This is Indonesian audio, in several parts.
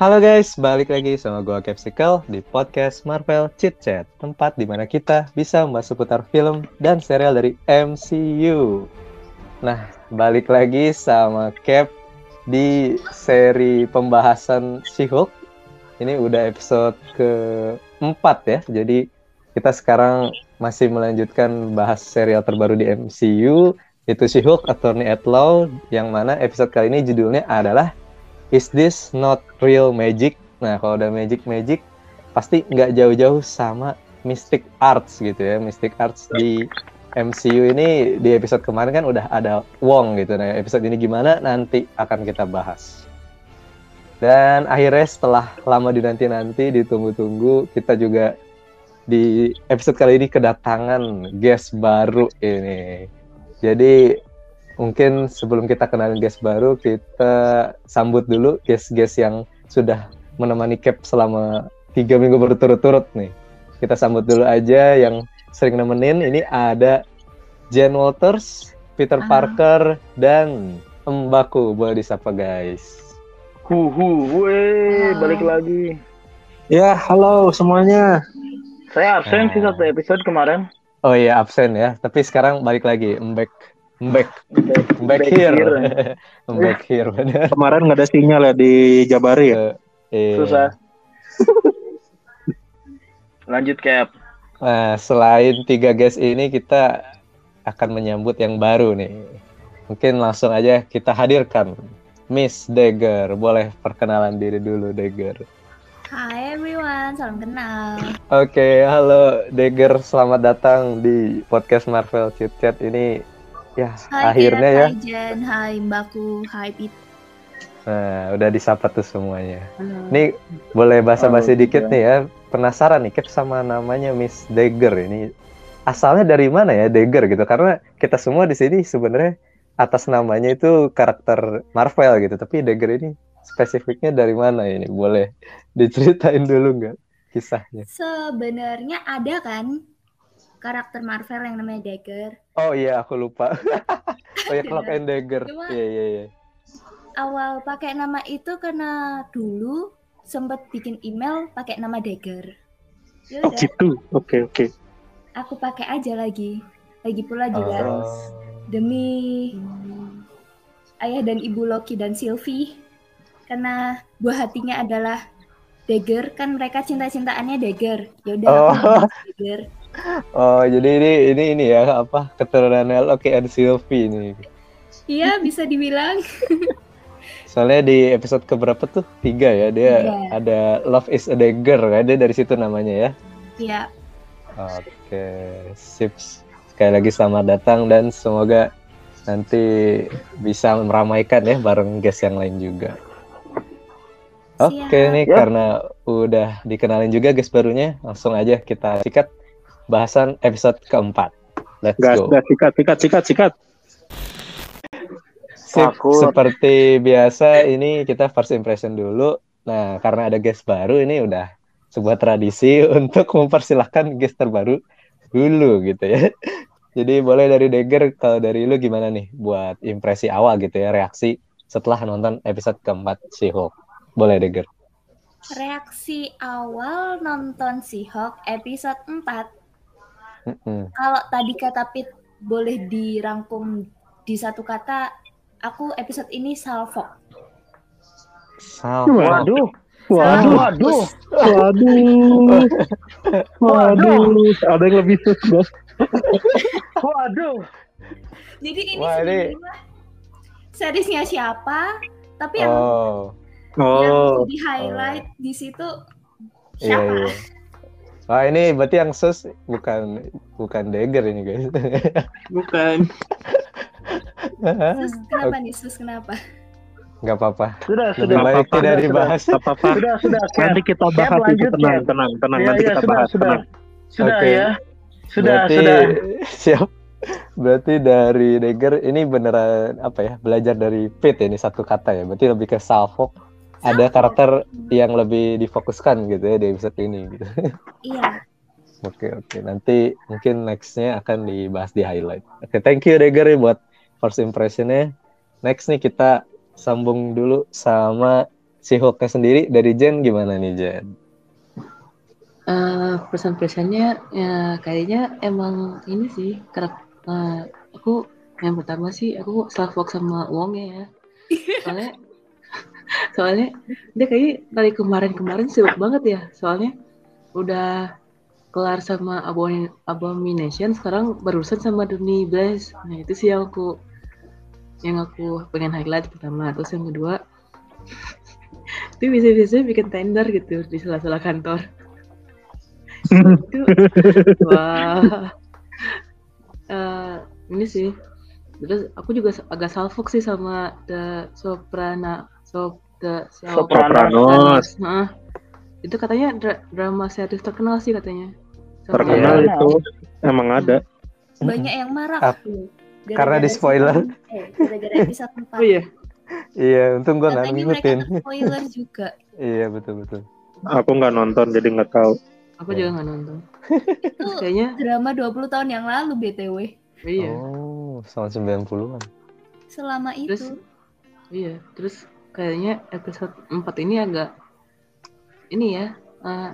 Halo guys, balik lagi sama gue Capsicle di podcast Marvel Chit Chat, tempat di mana kita bisa membahas seputar film dan serial dari MCU. Nah, balik lagi sama Cap di seri pembahasan She-Hulk. Ini udah episode keempat ya, jadi kita sekarang masih melanjutkan bahas serial terbaru di MCU, itu She-Hulk Attorney at Law, yang mana episode kali ini judulnya adalah Is this not real magic? Nah, kalau udah magic-magic, pasti nggak jauh-jauh sama Mystic Arts gitu ya. Mystic Arts di MCU ini di episode kemarin kan udah ada Wong gitu. Nah, episode ini gimana nanti akan kita bahas. Dan akhirnya setelah lama dinanti-nanti, ditunggu-tunggu, kita juga di episode kali ini kedatangan guest baru ini. Jadi mungkin sebelum kita kenalin guest baru, kita sambut dulu guest-guest yang sudah menemani Cap selama tiga minggu berturut-turut nih. Kita sambut dulu aja yang sering nemenin. Ini ada Jen Walters, Peter Ah. Parker, dan Mbaku. Boleh disapa guys. Huhu, weh, balik lagi. Ya, halo semuanya. Saya absen sih Ah. satu episode kemarin. Oh iya absen ya, tapi sekarang balik lagi. Mbak, Mbak, Back, Mbak here. Mbak here benar. Kemarin nggak ada sinyal ya di Jabari ya. Iya. Susah. Lanjut cap. Nah, selain tiga guest ini kita akan menyambut yang baru nih. Mungkin langsung aja kita hadirkan Miss Dagger. Boleh perkenalan diri dulu Dagger. Hai everyone, salam kenal. Oke, halo Dagger. Selamat datang di podcast Marvel Chit Chat ini. Ya, Hai akhirnya Kira, ya. Hai Jen, hai Mbakku, hai Pit. Nah, udah disapa tuh semuanya. Nih, boleh basa-basi Oh, dikit iya. nih ya. Penasaran nih, Cap sama namanya Miss Dagger ini. Asalnya dari mana ya Dagger gitu? Karena kita semua di sini sebenarnya atas namanya itu karakter Marvel gitu. Tapi Dagger ini spesifiknya dari mana ini? Boleh diceritain dulu nggak kisahnya? Sebenarnya ada kan karakter Marvel yang namanya Dagger. Oh iya, aku lupa. oh ya, Cloak and Dagger. Iya, iya, iya. Awal pakai nama itu karena dulu sempet bikin email pakai nama Dagger. Ya Oh udah, gitu. Oke oke. aku pakai aja lagi. Lagi pula juga Oh. demi ayah dan ibu Loki dan Sylvie karena buah hatinya adalah Dagger kan mereka cinta-cintaannya Dagger ya udah aku Oh. namanya Dagger Oh, jadi ini ini ini ya apa keturunannya Loki and Sylvie ini. iya bisa dibilang Soalnya di episode keberapa tuh? Tiga ya, dia Tiga. ada Love is a Dagger kan, dia dari situ namanya ya. ya Oke, sip. Sekali lagi selamat datang dan semoga nanti bisa meramaikan ya bareng guest yang lain juga. Oke Siap. nih Ya. karena udah dikenalin juga guest barunya, langsung aja kita sikat bahasan episode keempat. Let's Gas, go. gas, sikat, sikat, sikat, sikat. Sip, seperti biasa ini kita first impression dulu. Nah, karena ada guest baru ini udah sebuah tradisi untuk mempersilahkan guest terbaru dulu gitu ya. Jadi boleh dari Dagger, kalau dari lu gimana nih buat impresi awal gitu ya, reaksi setelah nonton episode keempat She-Hulk. Boleh Dagger. reaksi awal nonton She-Hulk episode 4 Mm-mm. kalau tadi kata Pit boleh dirangkum di satu kata aku episode ini salfok Sal- Waduh, Waduh, waduh. waduh, waduh. Ada yang lebih sus, bos. Waduh. jadi ini Wah, ini- seriesnya siapa tapi yang Oh, yang Oh, di highlight di situ iya siapa? iya. Wah ini berarti yang sus bukan bukan Dagger ini guys. bukan. Sus kenapa nih Sus kenapa? Nggak apa-apa. Sudah, Lebih sudah. baik apa-apa, tidak sudah, dibahas. Gak apa-apa. Sudah, sudah. Nanti kita bahas itu lanjut, tenang, tenang, tenang. Iya, Nanti iya, kita sudah, bahas sudah. tenang. Sudah Oke. ya. Sudah, Berarti, sudah. Siap. Berarti dari Dagger ini beneran apa ya? Belajar dari Pit ini satu kata ya. Berarti lebih ke Salfok. Ada karakter yang lebih difokuskan gitu ya di episode ini gitu. Iya. Oke oke. Nanti mungkin nextnya akan dibahas di highlight. Oke, thank you Dagger ya buat first impressionnya. Next nih kita sambung dulu sama si Hulknya sendiri dari Jen gimana nih Jen? Eh, persen-persennya ya kayaknya emang ini sih karak eh, aku yang pertama sih aku self walk sama Wong ya soalnya soalnya dia kayak dari kemarin-kemarin sibuk banget ya. Soalnya udah kelar sama Abom- Abomination sekarang barusan sama Donny Blaze nah itu sih yang aku yang aku pengen highlight pertama. Terus yang kedua itu bisa-bisa bikin tender gitu di sela-sela kantor. Itu wah. Eh, ini sih. Terus aku juga agak salfok sih sama The Soprana Sop The Sopranos. Nah, itu katanya dra- drama series terkenal sih katanya Sama- Terkenal Iya. itu emang ada. Banyak yang marah Ap- tuh. karena di spoiler. Eh, gara-gara episode 4. Oh iya, Iya, untung gue nggak ngikutin. spoiler juga. iya betul betul. Aku nggak nonton jadi nggak tahu. aku juga nggak nonton. Itu Kayaknya drama 20 tahun yang lalu BTW. iya, Oh, tahun 90-an. Selama itu. Terus- iya. Terus kayaknya episode 4 ini agak ini ya, eh,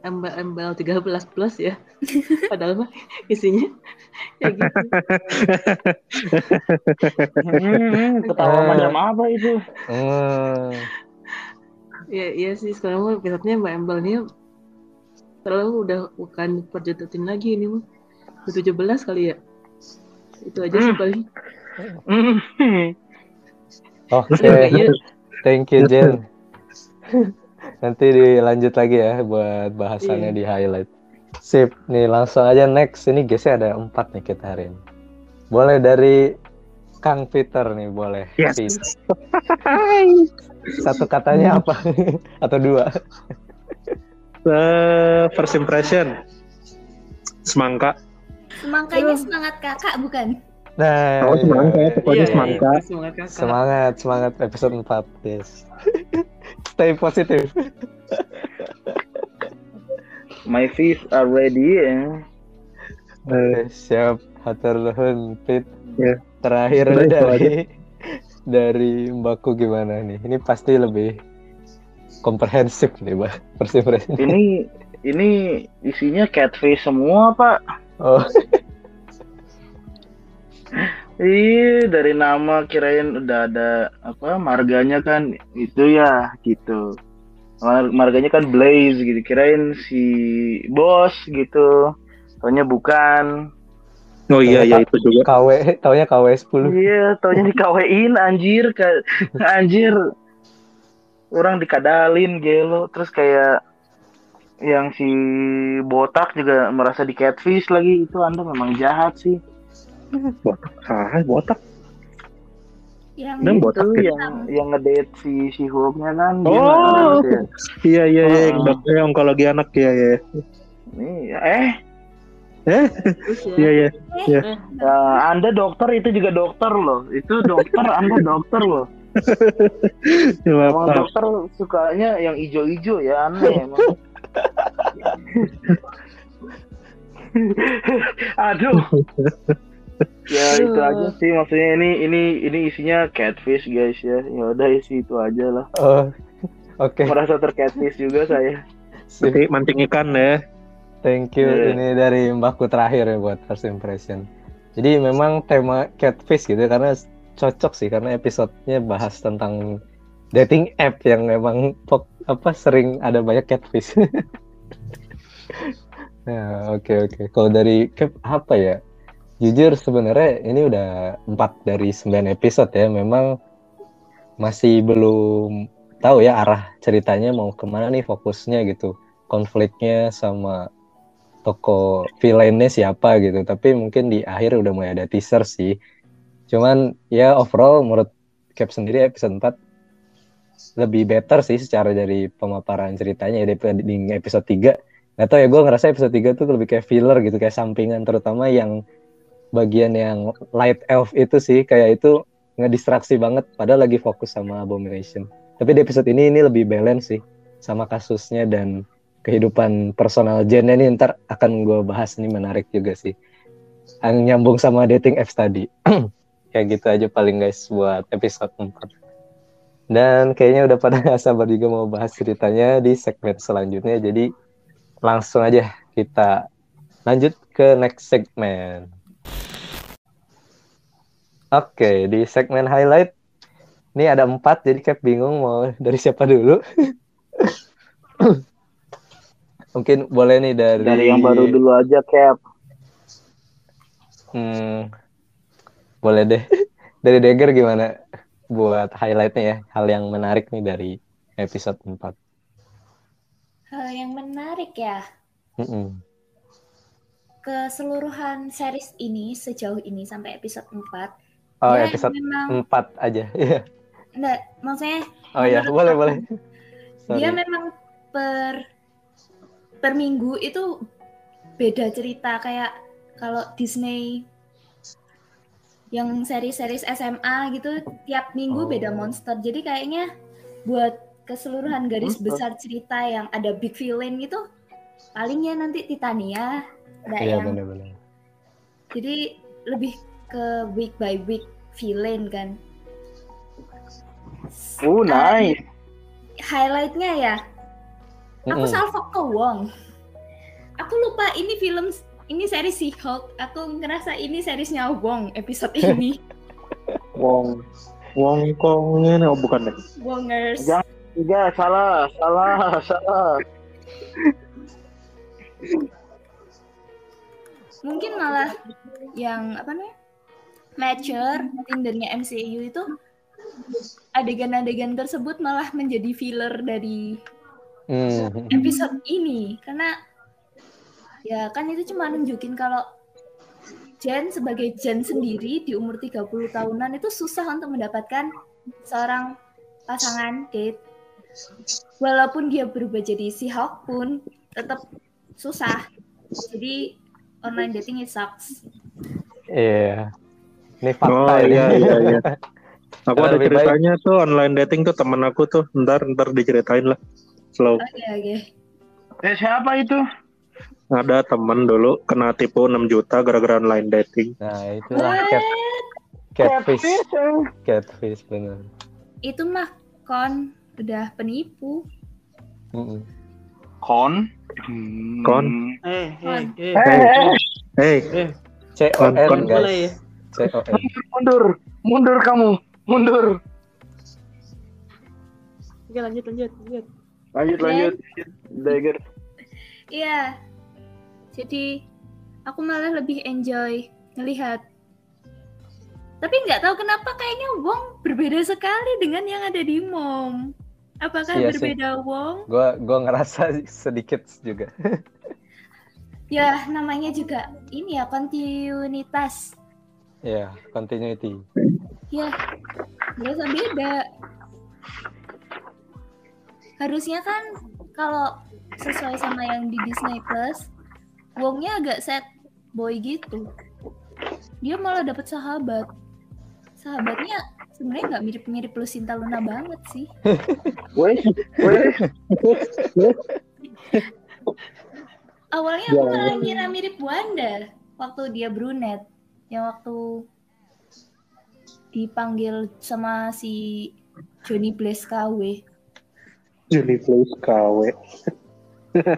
embel-embel 13 plus ya. Padahal mah isinya ya gitu. Hmm, ketawa Eh. macam apa itu? Hmm. Iya, iya sih sekarang mah episode-nya Mbak Embel ini terlalu udah bukan perjodotin lagi ini mah. Udah 17 kali ya. Itu aja sih Hmm. paling. Oke, Aduh, kayaknya thank you Jen. Nanti dilanjut lagi ya buat bahasannya Iya. di highlight. Sip, nih langsung aja next. Ini guysnya ada empat nih kita hari ini. Boleh dari Kang Peter nih, boleh. Yes. Peter. Satu katanya apa? Atau dua? Eh, first impression. Semangka. Semangkanya semangat kakak bukan? Nah, Oh, semangka. iya. Pokoknya Iya, semangka. iya, semangat kakak. Semangat, semangat episode 4, yes. Stay positif. My feet are ready. eh. Oke, siap. Hatur nuhun, Pit. Ya. Terakhir Udah, itu dari dari Mbakku gimana nih? Ini pasti lebih komprehensif nih, Mbak. Impression. Ini ini isinya catfish semua, Pak. Oh, Iya, dari nama kirain udah ada apa marganya kan itu ya gitu. Mar- Marganya kan Blaze gitu. Kirain si bos gitu. Taunya bukan. Oh iya iya itu juga. KW, taunya KW 10. Iya, taunya dikawein anjir ka- anjir. Orang dikadalin gelo terus kayak yang si botak juga merasa di catfish lagi itu Anda memang jahat sih. Ah, botak. Yang Dan itu botak ya? yang yang ngedate si si Hulknya kan Oh. ada ya. Iya iya iya. Yang Ah. dokter yang onkologi anak ya ya. Nih, eh Terus ya. Iya iya. ya, Anda dokter itu juga dokter loh. Itu dokter Anda dokter loh. Iya, Emang Pak. dokter sukanya yang ijo-ijo ya aneh emang. Aduh. Ya itu aja sih maksudnya ini ini ini isinya catfish guys ya. Ya udah isi itu aja lah. Oh, oke. Merasa tercatfish juga saya. Nanti mancing ikan ya. Thank you. Iya. Ini dari Mbakku terakhir ya buat first impression. Jadi memang tema catfish gitu ya, karena cocok sih karena episodenya bahas tentang dating app yang memang pok- apa sering ada banyak catfish. nah, oke oke. Kalau dari cap apa ya? Jujur sebenarnya ini udah 4 dari 9 episode ya. Memang masih belum tahu ya arah ceritanya mau ke mana nih fokusnya gitu. Konfliknya sama toko villainnya siapa gitu. Tapi mungkin di akhir udah mulai ada teaser sih. Cuman ya overall menurut Cap sendiri episode 4 lebih better sih secara dari pemaparan ceritanya ya di episode 3. Gak tau ya gue ngerasa episode 3 tuh lebih kayak filler gitu kayak sampingan terutama yang bagian yang light elf itu sih kayak itu ngedistraksi banget padahal lagi fokus sama abomination. Tapi di episode ini ini lebih balance sih sama kasusnya dan kehidupan personal Jen ini ntar akan gue bahas nih menarik juga sih. Yang nyambung sama dating apps tadi. Kayak gitu aja paling guys buat episode 4. Dan kayaknya udah pada nggak sabar juga mau bahas ceritanya di segmen selanjutnya. Jadi langsung aja kita lanjut ke next segmen. Oke, di segmen highlight ini ada empat, jadi kayak bingung mau dari siapa dulu. Mungkin boleh nih dari Dari yang baru dulu aja, Cap. Hmm, boleh deh. Dari Dagger gimana buat highlightnya ya? Hal yang menarik nih dari episode 4. Hal yang menarik ya, Mm-mm. Keseluruhan series ini sejauh ini sampai episode 4. Oh, dia episode memang 4 aja. Iya. enggak, maksudnya Oh iya, boleh, aku, boleh. Dia Sorry. memang per per minggu itu beda cerita kayak kalau Disney yang seri-series SMA gitu tiap minggu Oh. beda monster. Jadi kayaknya buat keseluruhan garis Monster. besar cerita yang ada big villain gitu palingnya nanti Titania ada Iya, yang benar-benar. jadi lebih ke week by week villain kan. Uh, nice. Highlightnya ya Aku Mm-mm. salvo ke Wong. Aku lupa ini film ini seri si Hulk. Aku ngerasa ini seriesnya Wong episode ini. Wong Wong Kongnya oh bukan deh. Wongers. Jangan. Tiga, salah, salah, salah. Mungkin malah yang apa namanya? Mature tindernya MCU itu adegan-adegan tersebut malah menjadi filler dari Hmm. episode ini karena ya kan itu cuma nunjukin kalau Jen sebagai Jen sendiri di umur 30 tahunan itu susah untuk mendapatkan seorang pasangan date. Walaupun dia berubah jadi si Hulk pun tetap susah. Jadi online dating it sucks. Iya. Ini fakta Oh ini. iya iya iya. Aku ada lebih baik- ceritanya tuh online dating tuh temen aku tuh. Ntar ntar diceritain lah. Slow. Oke oke. Eh, siapa itu? Ada temen dulu kena tipu 6 juta gara-gara online dating. Nah, itulah What? cat, catfish. eh. Catfish benar. Itu mah kon udah penipu. Mm-mm. Kon. Hmm. Kon. Eh, eh, eh. Eh, Hey, C O N Kon- Mulai ya. guys. C O N. mundur, mundur kamu, mundur. Oke lanjut lanjut lanjut. Lanjut, lanjut. Dagger. Iya. Jadi aku malah lebih enjoy ngelihat. Tapi nggak tahu kenapa kayaknya Wong berbeda sekali dengan yang ada di Mom. Apakah Iya sih. berbeda Wong? Gua gua ngerasa sedikit juga. Ya namanya juga ini ya kontinuitas. Iya, continuity. Ya nggak beda. Harusnya kan kalau sesuai sama yang di Disney Plus, Wongnya agak sad boy gitu. Dia malah dapet sahabat. Sahabatnya sebenarnya nggak mirip-mirip Lucinta Luna banget sih. Weh, weh. Awalnya aku malah ngira mirip Wanda waktu dia brunette. Yang waktu dipanggil sama si Johnny Blaze KW. Juni Place KW.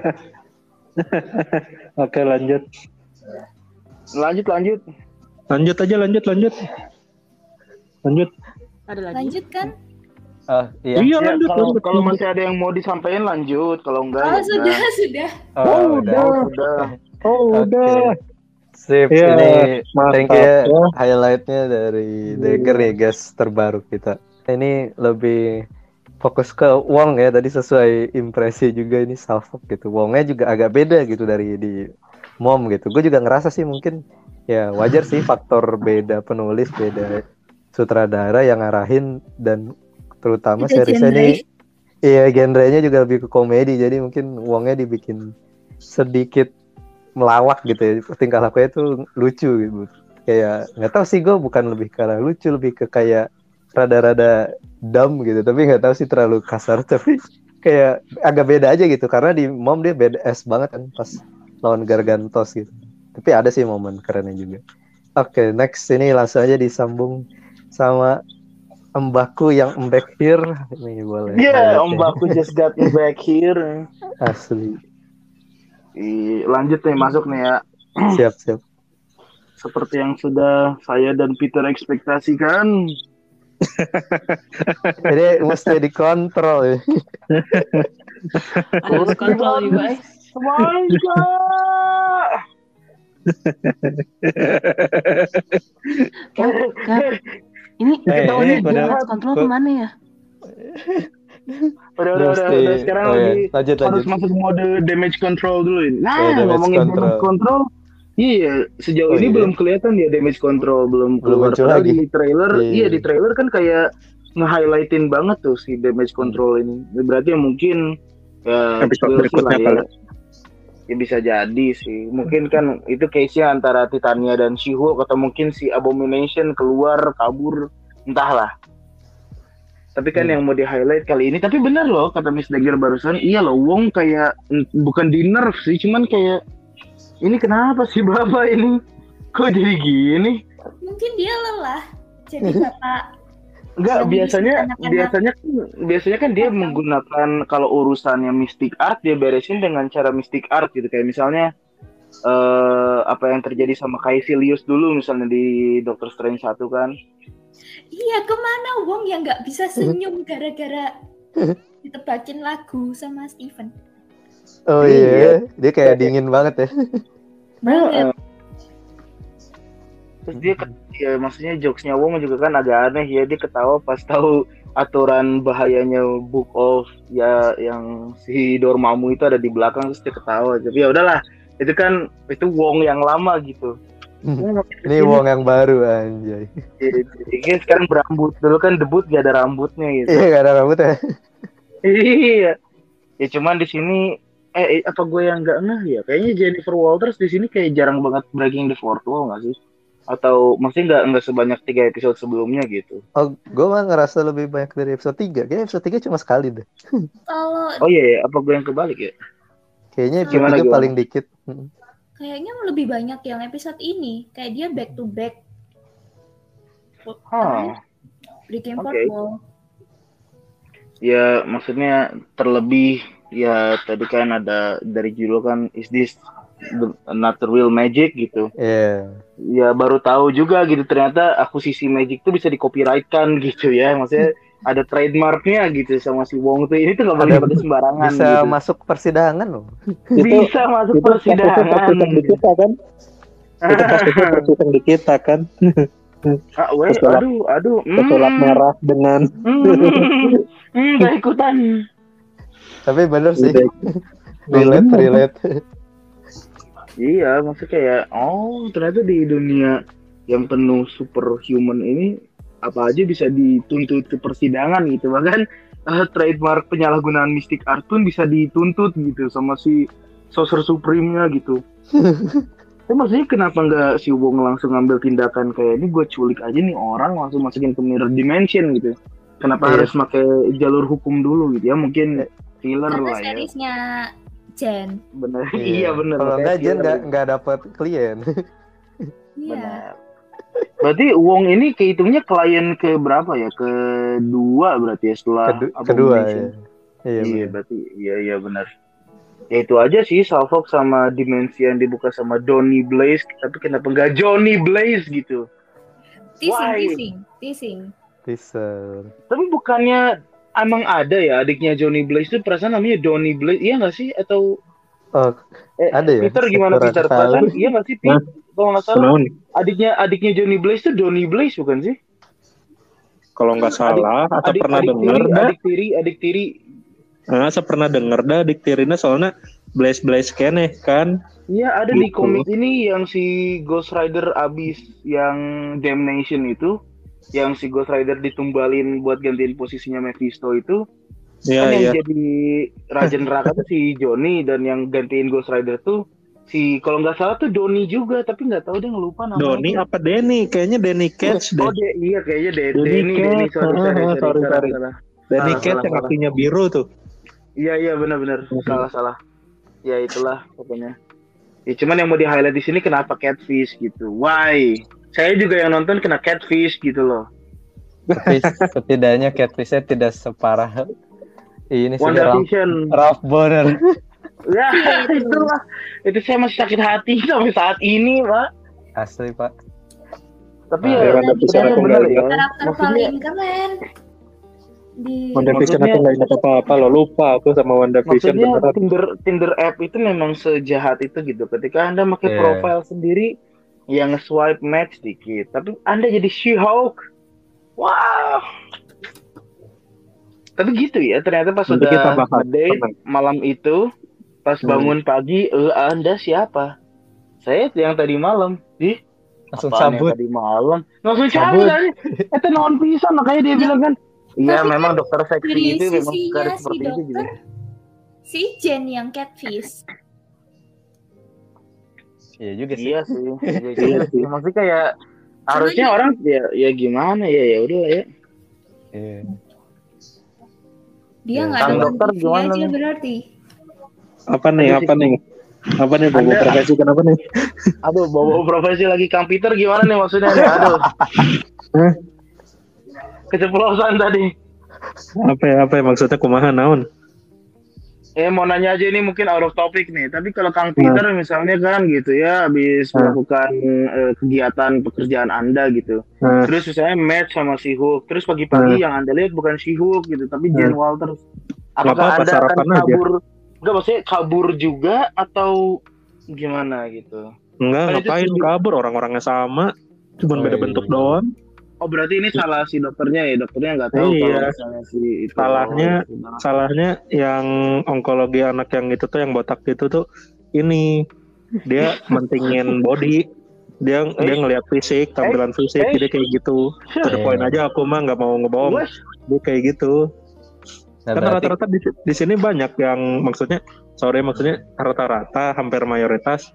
Oke lanjut. Lanjut, lanjut. Lanjut aja lanjut lanjut. Lanjut. Ada lagi. Lanjut kan? Oh, iya. Iya Ya, lanjut. kalau lanjut. kalau masih ada yang mau disampaikan lanjut, kalau enggak Oh ya sudah sudah. Oh, Oh, udah. udah. udah. Oh Oke. udah. Sip, Iya, ini mantap thank you ya ya. highlightnya dari Dagger ya guys terbaru kita. Ini lebih fokus ke Wong ya tadi sesuai impresi juga ini Salfok gitu. Wongnya juga agak beda gitu dari di Mom gitu. Gue juga ngerasa sih mungkin ya wajar sih faktor beda penulis, beda sutradara yang ngarahin dan terutama Beda seriesnya genre. ini iya genrenya juga lebih ke komedi jadi mungkin Wongnya dibikin sedikit melawak gitu ya. Tingkah lakunya tuh lucu gitu. Kayak nggak tahu sih gue bukan lebih ke arah lucu lebih ke kayak rada-rada dumb gitu. Tapi nggak tahu sih terlalu kasar. Tapi kayak agak beda aja gitu karena di mom dia badass banget kan pas lawan Gargantos gitu. Tapi ada sih momen kerennya juga. Oke next ini langsung aja disambung sama Mbakku yang back here ini boleh. Iya, ya. Baku just got me back here. Asli. Ih, lanjut nih masuk nih ya. Siap siap. Seperti yang sudah saya dan Peter ekspektasikan. Jadi mesti dikontrol ya. Harus kontrol guys. Kap. Ini Eh, tahunnya eh, harus kontrol ke mana ya? Udah, udah, udah, udah. Sekarang oh, iya. lagi lanjut harus lanjut. masuk mode damage control dulu ini. Nah, Oh, ngomongin control. damage control. Iya, sejauh Oh, ini iya. belum kelihatan ya damage control belum Belum keluar. Padahal lagi. di trailer, Iya. iya di trailer kan kayak nge-highlightin banget tuh si damage control ini. Berarti mungkin ya Episode see berikutnya lah ya. Ya bisa jadi sih. Mungkin kan itu case-nya antara Titania dan She-Hulk atau mungkin si Abomination keluar kabur entahlah. Tapi kan Hmm. yang mau di highlight kali ini, tapi benar loh kata Miss Dagger barusan, iya loh Wong kayak mm, bukan di nerf sih, cuman kayak ini kenapa sih bapak ini kok jadi gini? Mungkin dia lelah. Jadi bapak Enggak Yang biasanya anak-anak. biasanya biasanya kan dia menggunakan kalau urusannya Mystic Art dia beresin dengan cara Mystic Art gitu kayak misalnya eh apa yang terjadi sama Caecilius dulu misalnya di Doctor Strange 1 kan. Iya ke mana Wong yang nggak bisa senyum gara-gara ditebakin lagu sama Steven. Oh iya, dia kayak dingin banget ya. Banget. Terus dia ke- ya maksudnya jokesnya Wong juga kan agak aneh ya dia ketawa pas tahu aturan bahayanya Book of ya yang si Dormammu itu ada di belakang terus dia ketawa. Tapi ya udahlah, itu kan itu Wong yang lama gitu. Ini Wong yang baru anjay. Jadi sekarang berambut dulu kan debut gak ada rambutnya gitu. Iya gak ada rambut ya. iya. Ya cuman di sini eh eh, apa gue yang nggak ngeh ya? Kayaknya Jennifer Walters di sini kayak jarang banget breaking the fourth wall nggak sih? Atau maksudnya nggak nggak sebanyak tiga episode sebelumnya gitu? Oh, gue mah ngerasa lebih banyak dari episode 3. Kayaknya episode 3 cuma sekali deh. Kalau Oh iya, iya. apa gue yang kebalik ya? Kayaknya episode Gimana, 3 gimana? paling dikit. Hmm. kayaknya lebih banyak yang episode ini. Kayak dia back to back Hah. breaking wall. Ya maksudnya terlebih ya tadi kan ada dari judul kan is this not the real magic gitu. Iya. ya baru tahu juga gitu ternyata akuisisi Magic tuh bisa di copyrightkan gitu ya maksudnya ada trademarknya gitu sama si Wong tuh ini tuh gak boleh pakai sembarangan Bisa gitu. masuk persidangan loh. bisa masuk Itu persidangan persiseng di kita kan? Itu di kita kan? ah, weh, aduh aduh Pesulap mm, merah dengan mm, mm, gak ikutan Tapi bener sih. Relate, relate. Iya maksudnya kayak oh ternyata di dunia yang penuh superhuman ini apa aja bisa dituntut ke persidangan gitu bahkan eh, trademark penyalahgunaan Mystic Art pun bisa dituntut gitu sama si Sorcerer Supreme-nya gitu. Tapi maksudnya kenapa nggak si Wong langsung ngambil tindakan kayak ini gue culik aja nih orang langsung masukin ke mirror dimension gitu. Kenapa Iya. harus pakai jalur hukum dulu gitu ya? Mungkin filler Karena lah ya. seriesnya Jen. Bener. iya bener. Kalau enggak Jen nggak nggak dapat klien. Iya. Benar. Berarti Wong ini kehitungnya klien ke berapa ya? Kedua berarti ya setelah Kedu- kedua ya. Iya, Iya, berarti iya iya benar. Ya itu aja sih Salfok sama dimensi yang dibuka sama Donny Blaze, tapi kenapa nggak Johnny Blaze gitu? Teasing, Why? teasing, teasing. Teaser. Tapi bukannya emang ada ya adiknya Johnny Blaze itu perasaan namanya Donny Blaze, iya nggak sih? Atau Oh, eh, Ada ya? Peter gimana Kurang Peter? tahu. Perasaan iya nggak sih? Pete? Kalau nggak salah adiknya adiknya Johnny Blaze itu Donny Blaze bukan sih? Kalau nggak salah atau Adik, pernah adik denger tiri, dah, adik tiri, adik tiri. nah, saya pernah denger dah diktirina soalnya Blaze Blaze kene kan. Iya ada di Gitu. komik ini yang si Ghost Rider abis yang Damnation itu, yang si Ghost Rider ditumbalin buat gantiin posisinya Mephisto itu, Iya kan yang iya. jadi Raja Neraka tuh si Johnny dan yang gantiin Ghost Rider tuh si kalau nggak salah tuh Doni juga tapi nggak tahu dia ngelupa namanya. Doni apa Denny? Kayaknya Denny Cage deh. Oh dia iya kayaknya De Denny Denny sorry sorry Ah, sorry, sorry, sorry. salah. Denny Cage yang kakinya biru tuh. Iya iya benar-benar Mhm. salah salah. Ya itulah pokoknya. Ya cuman yang mau di highlight di sini kenapa catfish gitu? Why? Saya juga yang nonton kena catfish gitu loh. Tapi setidaknya catfishnya tidak separah ini sih Wonder Ralph, Vision. Ralph Bonner. Ya, Iya, itu. itulah. Itu saya masih sakit hati sampai saat ini, Pak. Asli pak. Tapi Ah, ya, ya, Wonder Vision aku nggak ya. Karakter Maksudnya paling keren di Wonder Vision aku Maksudnya- nggak ingat apa-apa lo lupa aku sama Wonder Vision Maksudnya beneran. Tinder Tinder app itu memang sejahat itu gitu. Ketika Anda pakai Iya. profile sendiri yang swipe match dikit, tapi Anda jadi She-Hulk. Wow. Tapi gitu ya, ternyata pas Nanti bahas. date malam itu, pas Hmm. bangun pagi, eh Anda siapa? Saya yang tadi malam. Ih, Langsung apaan cabut. tadi malam. Langsung Cabut. cabut. aja. Itu non pisan makanya dia bilang kan. Iya, memang kan dokter seksi itu memang sisinya garis si seperti itu gitu. dokter si Jen yang catfish Iya juga sih. Iya sih, iya juga sih. Maksudnya kayak harusnya orang ya ya gimana ya ya udah ya. Iya. dia Ya, nggak ada dokter gimana aja nih? berarti Apa nih? Aduh, Apa nih? Apa nih bawa Anda- profesi kenapa nih? Aduh, bawa profesi lagi Kang Peter gimana nih maksudnya nih? Aduh. Hah? Keceplosan tadi. Apa ya? Apa ya maksudnya kumaha naon? Eh mau nanya aja ini mungkin out of topic nih. Tapi kalau Kang Peter misalnya kan gitu ya habis Hmm. melakukan eh, kegiatan pekerjaan Anda gitu. Nah, Terus misalnya match sama si Hulk. Terus pagi-pagi yang Anda lihat bukan si Hulk gitu, tapi Jen Walters. Apakah apa-apa, Anda akan sarapan aja. kabur? Enggak maksudnya kabur juga atau gimana gitu? enggak Kan ngapain kabur orang-orangnya sama. Cuman Oh, beda iya. bentuk doang. Oh berarti ini salah si dokternya ya dokternya nggak tahu Iya. kalau misalnya si itu. Salahnya- Oh. Salahnya yang onkologi anak yang itu tuh yang botak itu tuh ini dia mentingin body dia dia ngelihat fisik tampilan fisik eh. jadi kayak gitu to the Iya. point aja aku mah nggak mau ngebohong dia kayak gitu Nah, karena berarti rata-rata di, di sini banyak yang maksudnya sorry maksudnya rata-rata hampir mayoritas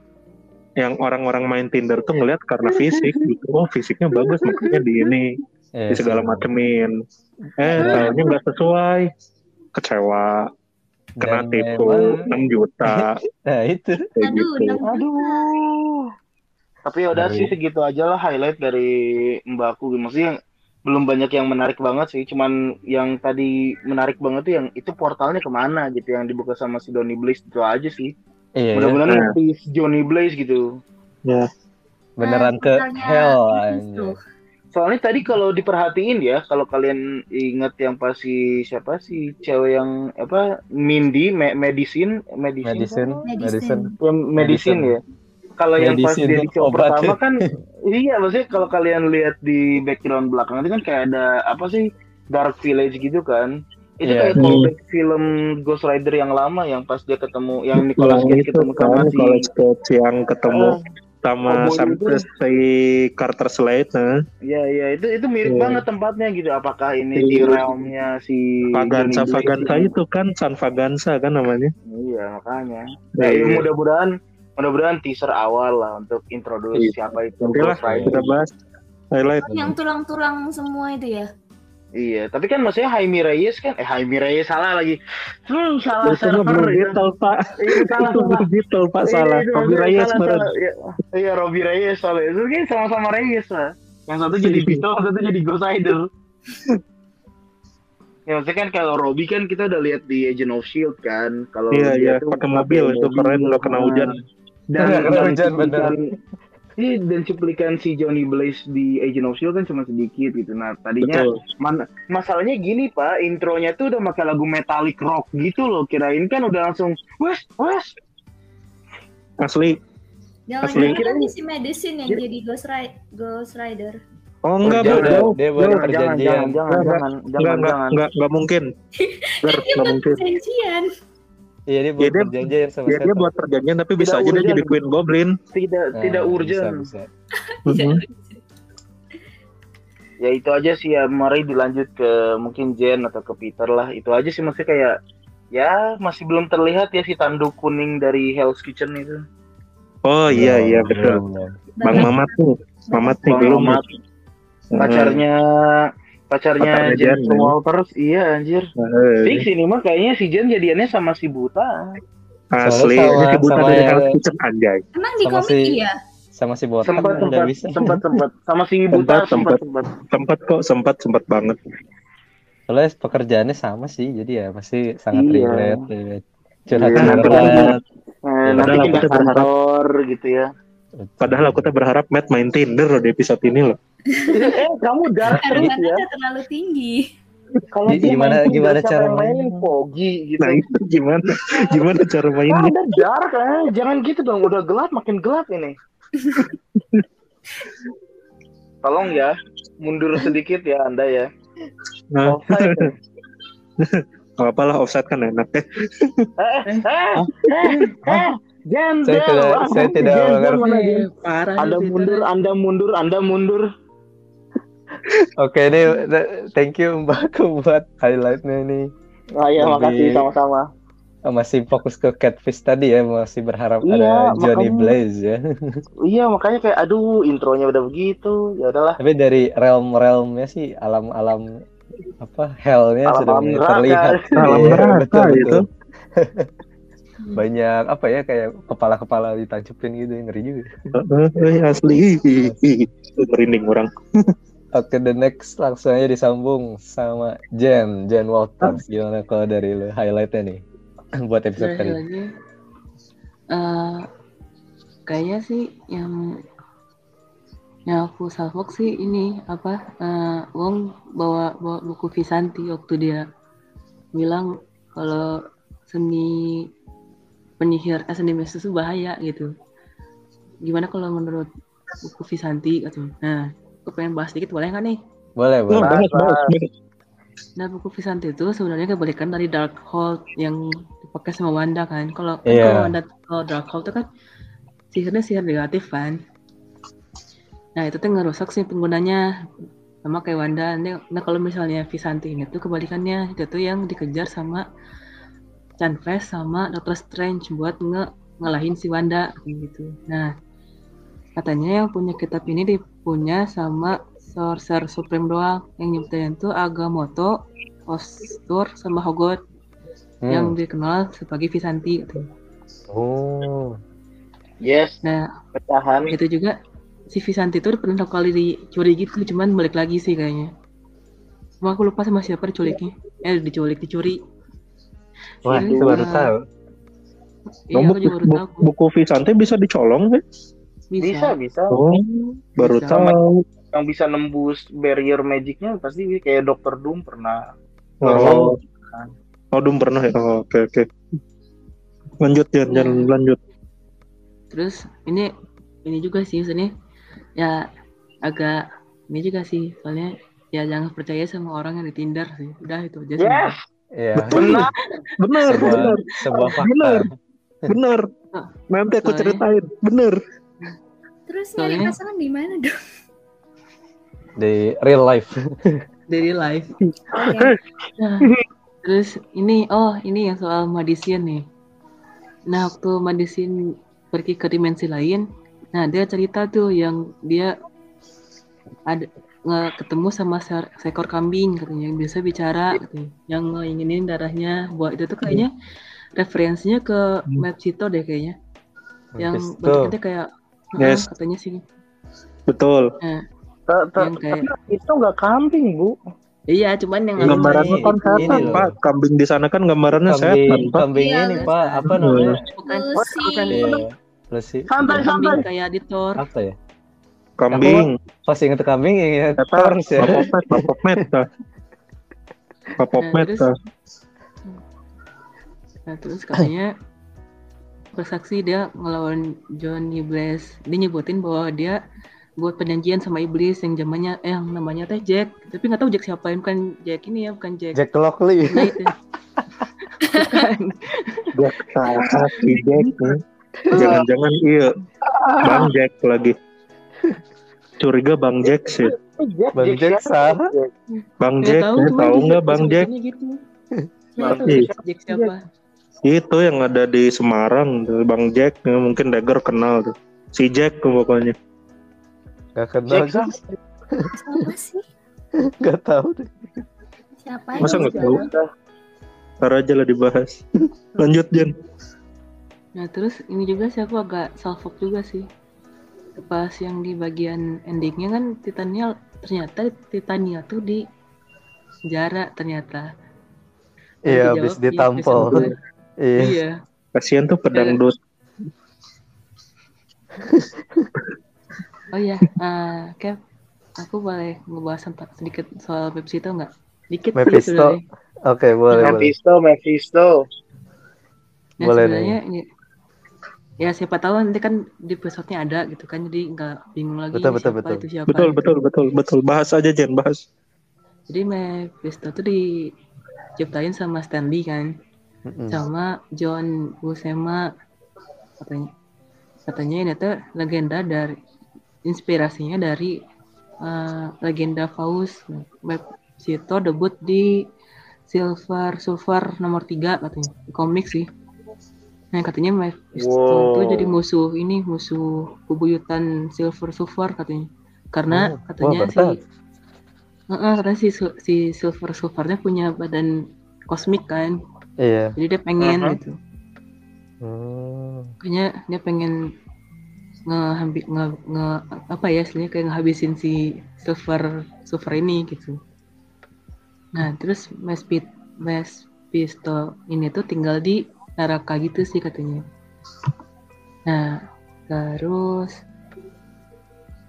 yang orang-orang main Tinder tuh ngelihat karena fisik gitu oh fisiknya bagus makanya di ini iya di segala macemin eh tahunya nggak sesuai kecewa kena Dan tipu memang- 6 juta Nah itu. kayak aduh gitu enam juta. aduh. Tapi ya udah sih segitu aja lah highlight dari Mbakku. Maksudnya belum banyak yang menarik banget sih. Cuman yang tadi menarik banget tuh yang itu portalnya ke mana gitu yang dibuka sama si Donny Blaze itu aja sih. Iya. Mudah-mudahan Nah. nge-tease Johnny Blaze gitu. Beneran Nah, ke hell anjir. Soalnya tadi kalau diperhatiin ya, kalau kalian ingat yang pas si siapa sih cewek yang apa Mindy Me- medicine medicine Medicine, Medicine. medicine. yang medicine ya. Kalau yang pas Medicine, dia di show obat. pertama kan iya maksudnya kalau kalian lihat di background belakang itu kan kayak ada apa sih Dark Village gitu kan. Itu Iya. kayak callback film Ghost Rider yang lama yang pas dia ketemu yang Nicolas yang Cage itu ketemu sama kan si college coach yang ketemu Ah, sama Cowboy sam itu. si Carter Slade nah Iya iya itu itu mirip Iya. banget tempatnya gitu. Apakah ini di Iya. realmnya si Vaganza Vaganza yang- itu kan San Vaganza kan namanya Iya makanya. Iya, Ya, ya, iya. mudah-mudahan mudah-mudahan teaser awal lah untuk introduce Iya. siapa itu nanti lah Ghost Rider. kita bahas highlight yang tulang-tulang semua itu ya Iya, tapi kan maksudnya Jaime Reyes kan eh Jaime Reyes salah lagi. Hmm, salah itu mah server. Blue ya. Beetle pak Iya, salah itu salah. Blue Beetle pak Iya, salah Robbie maksudnya Reyes salah, salah. Iya, Iya, Robbie Reyes soalnya. Itu kan sama-sama Reyes lah. Yang satu jadi Beetle, yang satu jadi Ghost Rider. Ya maksudnya kan kalau Robbie kan kita udah lihat di Agent of Shield kan. Kalau Iya, dia iya, tuh pakai mobil, itu keren, nggak kena hujan. Dan, kena dan hujan, bener. Cuplikan- Iya, dan cuplikan si Johnny Blaze di Agent of Shield kan cuma sedikit gitu. Nah, tadinya betul Man- masalahnya gini pak, intronya tuh udah pakai lagu metallic rock gitu loh. Kirain kan udah langsung wes wes. asli jangan-jangan Asli. nanti si medicine yang jadi Ghost, Ri- Ghost Rider oh enggak dia bro udah jauh dia jauh. buat Jangan jangan perjanjian. jangan jangan Enggak, jangan enggak jangan enggak jangan. enggak enggak mungkin Ger, enggak mungkin perjanjian Iya dia buat Iya, dia- perjanjian sama dia, dia buat perjanjian tapi bisa Tidak aja dia jadi Queen Goblin Tidak Nah, tidak bisa, urgent. bisa. Mhm. Ya itu aja sih ya. Mari dilanjut ke mungkin Jen atau ke Peter lah. Itu aja sih maksudnya kayak ya masih belum terlihat ya si tanduk kuning dari Hell's Kitchen itu. oh iya iya betul. Bang Mamat nih Mamat nih Bang belum Mamat, pacarnya pacarnya Pacarnya Jen ya. Walters iya anjir. Eh, Fix ini mah kayaknya si Jen jadiannya sama si Buta. asli sama- si buta sama dari yang- Hell's Kitchen anjay emang di komik si- iya sama si botak sempat udah sempat bisa. sempat sempat sama si buta Sempat, sempat sempat. sempat Sempat kok, sempat, sempat banget. Soalnya pekerjaannya sama sih, jadi ya pasti sangat Iya. relate. ya. Iya. Eh, nanti padahal pindah aku tuh berharap- kantor gitu ya Padahal aku tuh berharap Matt main Tinder loh di episode ini loh. Eh kamu dark terus Karena ya udah terlalu tinggi. kalau gimana- main gimana cara mainnya? Pogi gitu Nah itu gimana? Gimana cara Ah, mainnya? Anda dark eh. jangan gitu dong udah gelap makin gelap ini tolong ya mundur sedikit ya anda ya Nah, offside ya. nggak apalah offset kan enak ya. eh eh eh eh Jen, Saya Jen, tidak- saya tidak mengerti. Eh, nih, mundur. Anda mundur, Anda mundur. Oke nih, th- thank you Mbak buat highlightnya nih. Ah, ya, Lebih- makasih sama-sama. Oh, masih fokus ke catfish tadi ya, masih berharap Iya, ada Johnny makanya- Blaze ya. Iya, makanya kayak aduh, intronya udah begitu. Ya udahlah. Tapi dari realm-realmnya sih alam-alam apa hellnya Alam sudah terlihat. Alam Iya, neraka betul, itu. betul. Banyak apa ya kayak kepala-kepala ditancupin gitu ngeri juga. Eh, asli. Merinding orang. Oke, the next langsung aja disambung sama Jen, Jen Walters. Gimana kalau dari lu highlightnya nih buat episode kali? ini? lagi eh kayaknya sih yang yang aku salvok sih ini apa eh Wong bawa bawa buku Visanti waktu dia bilang kalau seni penyihir eh, seni mistis itu bahaya gitu gimana kalau menurut buku Visanti katanya nah aku pengen bahas dikit boleh nggak nih Boleh, boleh. bahas, bahas, bahas. Nah, buku Visanti itu sebenarnya kebalikan dari Darkhold yang dipakai sama Wanda kan. Kalau kalau Wanda kalau Darkhold itu kan sihirnya sihir negatif kan. Nah, itu tuh ngerusak sih penggunanya sama kayak Wanda. Nah, nah, kalau misalnya Visanti ini tuh kebalikannya, itu tuh yang dikejar sama Chanfest sama Doctor Strange buat nge ngalahin si Wanda kayak gitu. Nah, katanya yang punya kitab ini dipunya sama Sorcerer Supreme doang yang nyiptain tuh Agamotto, Ostur, sama Hogot Hmm. yang dikenal sebagai Visanti gitu. Oh, Yes, Nah pecahan. itu juga si Visanti itu pernah satu kali dicuri gitu cuman balik lagi sih kayaknya. Cuma aku lupa sama siapa diculiknya. Eh diculik dicuri. wah Ini itu baru tahu. Iya Oh, aku buku, juga baru buku, tahu. buku Visante bisa dicolong ya? Bisa, bisa. Oh, baru Bisa. tahu. Yang bisa nembus barrier magicnya pasti kayak Doctor Doom pernah. Oh, oh Doom pernah ya? Oh, Oke, oke. Lanjut, Jan, Jan, lanjut. Terus ini ini juga sih maksudnya ya agak ini juga sih soalnya ya jangan percaya sama orang yang di Tinder sih. Udah itu aja sih. Yes, Iya. benar. Benar, Sebuah, benar, sebuah fakta. Benar. benar. Ah, Nanti aku ceritain. Benar. Terus nyari Soalnya- pasangan di mana dong? Di real life. Dari live. Oke. Nah, terus ini oh ini yang soal Madison nih. Nah waktu Madison pergi ke dimensi lain, nah dia cerita tuh yang dia ada nge- ketemu sama se- seekor kambing katanya yang bisa bicara katanya, yang nginginin darahnya buat itu tuh kayaknya referensinya ke map Cito deh kayaknya yang bentuknya kayak Yes. Katanya sih Betul. Ta- ta- Yang kayak- Tapi itu nggak kambing, Bu. iya cuman yang Ini- Gambarannya kan loh. Pak. Kambing di sana kan gambarannya setan, Kambing, Pak. kambing Iya, ini Pak, apa namanya? bukan bukan Iya. Terus sih, Santai, bukan kambing santai. kayak di Thor apa ya? Kambing. Pas inget kambing inget Eta, Thors ya. Papopet, Papopet. Papopet. Nah terus katanya bersaksi dia ngelawan Johnny Blaze. Dia nyebutin bahwa dia buat perjanjian sama iblis yang zamannya eh yang namanya teh Jack. Tapi nggak tahu Jack siapa yang bukan Jack ini ya, bukan Jack. Jack Lockley. Ya. bukan. Jack, si Jack. nih. Jangan-jangan iya. Bang Jack lagi. Curiga Bang Jack sih. Bang Jack. Jack. Bang Nggak Jack, tahu, nggak Bang Jack? Gitu. Jack, Jack siapa. Itu yang ada di Semarang, Bang Jack. Ya, Mungkin Dagger kenal tuh. Si Jack tuh pokoknya. Gak kenal, Jack Siapa sih? gak tahu deh. Siapa Masa nggak tahu? Ntar aja lah dibahas. Lanjut, Jan. Nah terus ini juga sih aku agak salfok juga sih. pas yang di bagian endingnya kan Titania ternyata Titania tuh di penjara ternyata. Iya, Dijawab habis di ditampol. dua. Iya. Iya. Kasihan tuh pedangdut. Oh iya, eh Kev, aku boleh ngebahas tentang sedikit soal Mephisto nggak? Dikit sih Mephisto. sebenarnya. Oke, boleh, boleh. Mephisto, Mephisto. Nah, Boleh sebenarnya ini ya siapa tahu nanti kan di episode-nya ada gitu kan jadi nggak bingung lagi Betul, betul, siapa betul. itu siapa. Betul, betul, betul, betul. Bahas aja Jen, bahas. Jadi Mephisto tuh diciptain sama Stanley kan, Mm-mm. sama John Buscema katanya. Katanya ini tuh legenda dari inspirasinya dari eh, legenda Faust. Mephisto debut di Silver Surfer nomor 3 katanya. Di komik sih. Nah, katanya Mephisto Wow. tuh jadi musuh ini, musuh bebuyutan Silver Surfer katanya. Karena Oh, katanya baru si Heeh, karena si si Silver Surfernya punya badan kosmik kan. Iya. Jadi dia pengen Aha. gitu. Hmm. Kayaknya dia pengen ngehambi nge, nge- apa ya istilahnya kayak ngehabisin si Silver Surfer ini gitu. Nah, terus Mespit Mephisto ini tuh tinggal di neraka gitu sih katanya. Nah, terus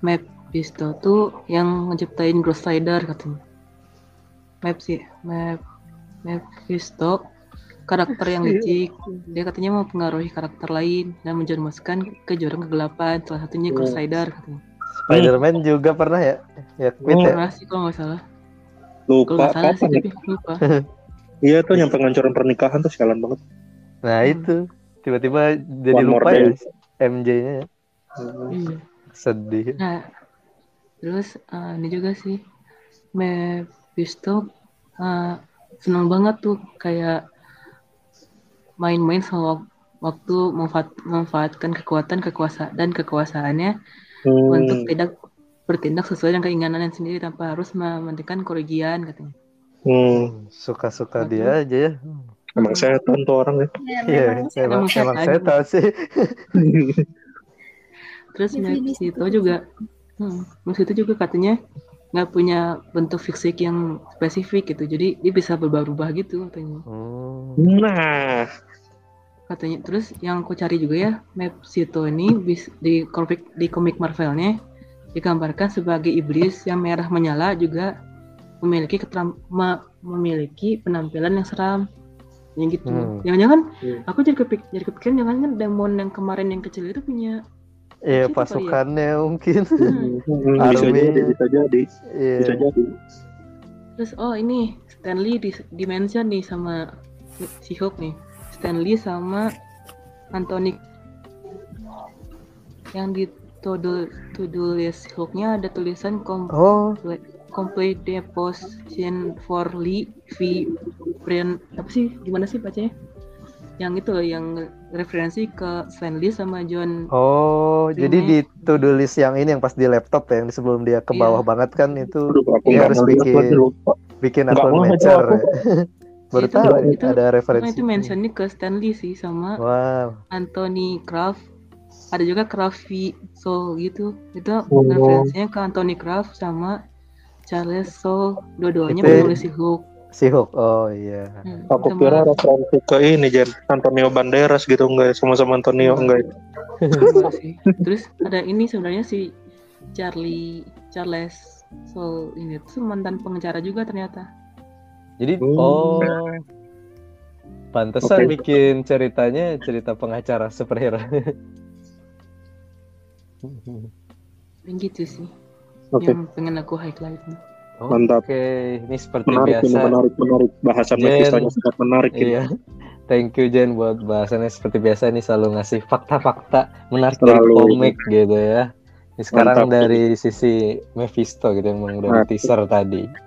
Mephisto tuh yang ngeciptain Ghost Rider katanya. Map sih, Map Mephisto karakter yang licik. Dia katanya mau pengaruhi karakter lain dan menjerumuskan ke jurang kegelapan. Salah satunya Ghost Rider katanya. Spider-Man juga pernah ya? Ya, quit Oh, ya. Pernah sih kalau nggak salah. Kalau Lupa nggak salah sih ya? tapi lupa. Iya tuh yang penghancuran pernikahan tuh sialan banget. Nah, Hmm. itu. Tiba-tiba jadi One lupa ya. MJ-nya ya. Iya. Sedih. Nah, terus eh, ini juga sih Mephisto eh, senang banget tuh kayak main-main sama wak- waktu memanfaat, memanfaatkan kekuatan kekuasaan dan kekuasaannya Hmm. untuk tidak bertindak sesuai dengan keinginannya sendiri tanpa harus mementingkan kerugian katanya. Hmm. Suka-suka Betul. dia aja ya. Emang setan tuh orang ya. Ya, Iya, sih. emang, Emang setan. saya tahu sih. Terus Definisi Mephisto itu. juga, hmm, Mephisto juga katanya nggak punya bentuk fisik yang spesifik gitu, jadi dia bisa berubah-ubah gitu katanya. Hmm. Nah, katanya terus yang aku cari juga ya Mephisto ini bis, di komik di komik Marvelnya digambarkan sebagai iblis yang merah menyala juga memiliki keteram, me- memiliki penampilan yang seram yang gitu Hmm. jangan-jangan Hmm. aku jadi kepik jadi kepikiran jangan-jangan demon yang kemarin yang kecil itu punya Iya, ya? pasukannya mungkin. Hmm, hmm, bisa Army. jadi, bisa jadi, Iya. bisa jadi. terus oh ini Stanley di dimension nih sama si Hulk nih Stanley sama Anthony yang di to do to do list Hulknya ada tulisan kom Oh, complete deposition for Lee V Brian apa sih gimana sih bacanya yang itu loh yang referensi ke Stanley sama John oh, jadi di to-do list yang ini yang pas di laptop ya, yang sebelum dia ke Iya. bawah banget kan itu Aduh, Dia harus bikin- bikin akun Matcher. Baru Itu- tahu itu- ada referensi. itu mentionnya ke Stanley sih sama Wow. Anthony Kraft ada juga Crafty Soul gitu itu Oh. referensinya ke Anthony Kraft sama Charles Soul dua-duanya Itu- penulis Hulk Si Hulk. Oh iya. Hmm, Aku sama- kira referensi ke ini Jen, Antonio Banderas gitu enggak ya? Sama-sama Antonio enggak ya? sama sih. terus ada ini sebenarnya si Charlie Charles Soul ini tuh mantan pengacara juga ternyata Jadi Hmm. oh pantesan Oke. bikin ceritanya cerita pengacara superhero. yang gitu sih Oke, yang pengen aku highlight nih. Mantap. Oke, ini seperti menarik ini, biasa. menarik, menarik. Bahasan Jen. Mephisto-nya sangat menarik ini. Iya. Thank you Jen buat bahasannya seperti biasa nih selalu ngasih fakta-fakta menarik dari Selalu. komik gitu ya. Ini sekarang Mantap. dari sisi Mephisto gitu yang udah teaser tadi.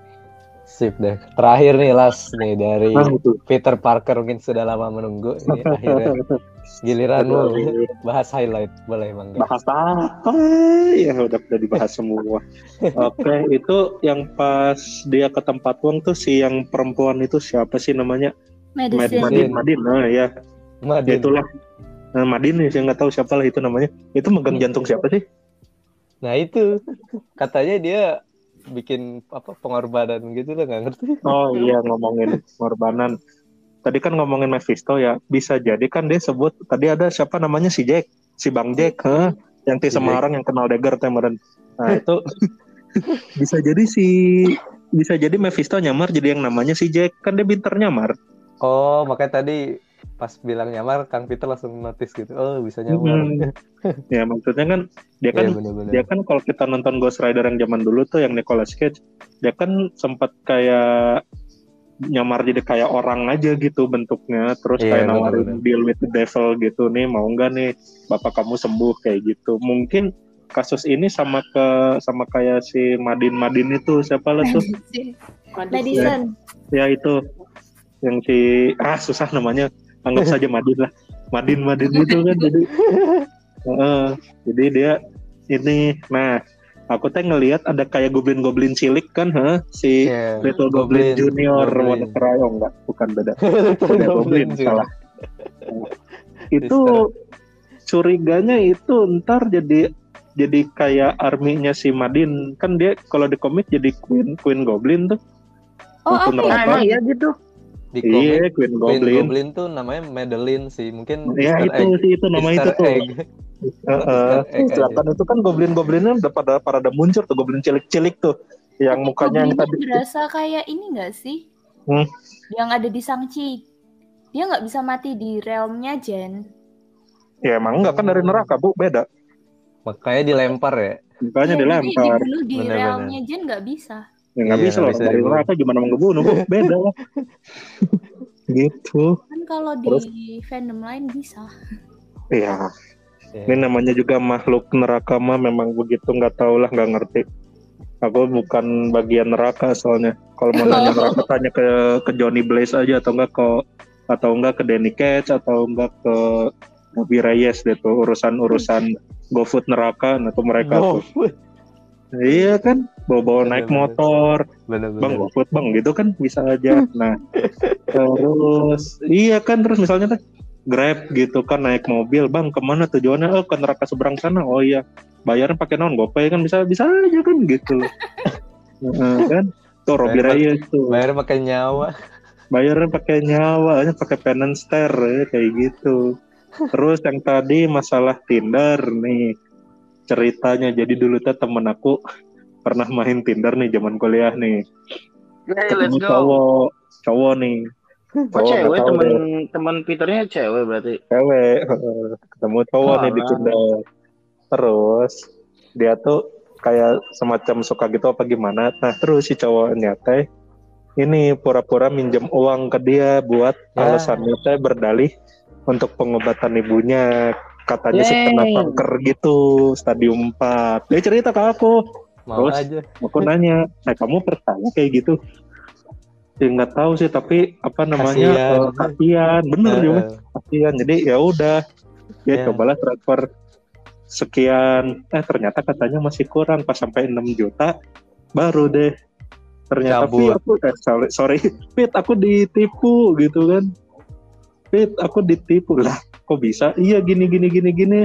Sip deh. Terakhir nih last nih dari Nah, itu. Peter Parker mungkin sudah lama menunggu ini akhirnya giliranmu Aduh. bahas highlight boleh Bang. Bahas apa? Ya udah udah dibahas semua. Oke, itu yang pas dia ke tempat uang tuh si yang perempuan itu siapa sih namanya? Mad Medicine. Madin, Madin. Nah, ya. Ya Madin. itulah. Nah, Madin nih saya nggak tahu siapa lah itu namanya. Itu megang Hmm. jantung siapa sih? Nah itu katanya dia bikin apa pengorbanan gitu lah nggak ngerti. Oh iya ngomongin pengorbanan. Tadi kan ngomongin Mephisto ya, bisa jadi kan dia sebut tadi ada siapa namanya si Jack, si Bang Jack, heh, yang di Si Semarang yang kenal Dagger kemarin. Nah itu bisa jadi si bisa jadi Mephisto nyamar jadi yang namanya si Jack kan dia pinter nyamar. Oh makanya tadi pas bilang nyamar Kang Peter langsung notice gitu. Oh bisa nyamar. Hmm. Ya maksudnya kan dia kan Iya bener-bener. dia kan kalau kita nonton Ghost Rider yang zaman dulu tuh yang Nicolas Cage dia kan sempat kayak nyamar jadi kayak orang aja gitu bentuknya terus Iya, kayak nawarin bener-bener. deal with the devil gitu nih mau nggak nih bapak kamu sembuh kayak gitu mungkin kasus ini sama ke sama kayak si Madin Madin itu siapa lah tuh Madison. ya itu yang si ah susah namanya anggap saja Madin lah Madin Madin itu kan jadi Heeh, jadi dia ini nah aku teh ngelihat ada kayak goblin goblin cilik kan ha si Iya, Little Goblin, Junior Goblin. Wanna Cry oh enggak bukan beda beda Goblin Goblin juga. salah itu curiganya itu ntar jadi jadi kayak arminya si Madin kan dia kalau di komik jadi Queen Queen Goblin tuh Oh, ya? Nah, iya gitu. Di komik iya Queen Queen Goblin, Goblin tuh namanya Madeline sih. Mungkin ya Easter itu egg. sih itu nama itu Easter tuh egg. Heeh. Egg. Sedangkan itu kan goblin-goblinnya udah pada pada muncul tuh goblin cilik-cilik tuh yang Tapi mukanya yang Goblinnya tadi berasa kayak ini nggak sih? Hmm. Yang ada di Sangchi. Dia nggak bisa mati di realmnya Jen. ya emang enggak kan dari neraka bu beda Makanya dilempar ya. makanya jadi dilempar dibunuh di Bener-bener. realmnya Jen nggak bisa. Ya nggak Iya, bisa loh dari neraka gimana mau ngebunuh bu beda lah gitu Kan kalau Terus? di fandom lain bisa. Iya Iya. ini namanya juga makhluk neraka mah memang begitu nggak tahu lah nggak ngerti aku bukan bagian neraka soalnya kalau mau nanya neraka tanya ke ke Johnny Blaze aja atau enggak ke atau enggak ke Danny Cage atau enggak ke Bobby Reyes deh tuh urusan-urusan GoFood neraka nah tuh mereka tuh. Iya kan bawa-bawa naik Bener-bener. motor Bener-bener. bang GoFood bang gitu kan bisa aja. Nah terus iya kan terus misalnya tuh Grab gitu kan naik mobil bang ke mana tujuannya? Oh ke neraka seberang sana. Oh iya. Bayarnya pakai non GoPay kan bisa bisa aja kan gitu. Heeh, kan? Tuh Bayar- Reyes tuh. Bayar pakai nyawa. bayarnya pakai nyawa hanya pakai penance ya, kayak gitu. Terus yang tadi masalah Tinder nih ceritanya jadi dulu tuh temen aku pernah main Tinder nih zaman kuliah nih Hey, let's ketemu go. cowok cowok nih Oh Cowok cewek temen deh. temen Peternya cewek berarti. cewek ketemu cowok nih di. Tinder terus dia tuh kayak semacam suka gitu apa gimana nah terus si cowoknya teh ini pura-pura minjem uang ke dia buat Ya. alasannya teh berdalih untuk pengobatan ibunya katanya sih kena kanker gitu stadium 4 dia cerita ke aku Mau Terus? aja. aku nanya nah kamu percaya kayak gitu ya nggak tahu sih tapi apa namanya Kasian. kasihan bener Eh, juga eh. kasihan jadi ya udah ya Ya. cobalah transfer sekian eh ternyata katanya masih kurang pas sampai 6 juta baru deh ternyata Cabut. Fit aku eh, sorry, sorry Fit aku ditipu gitu kan Fit aku ditipu lah kok bisa? Iya gini gini gini gini.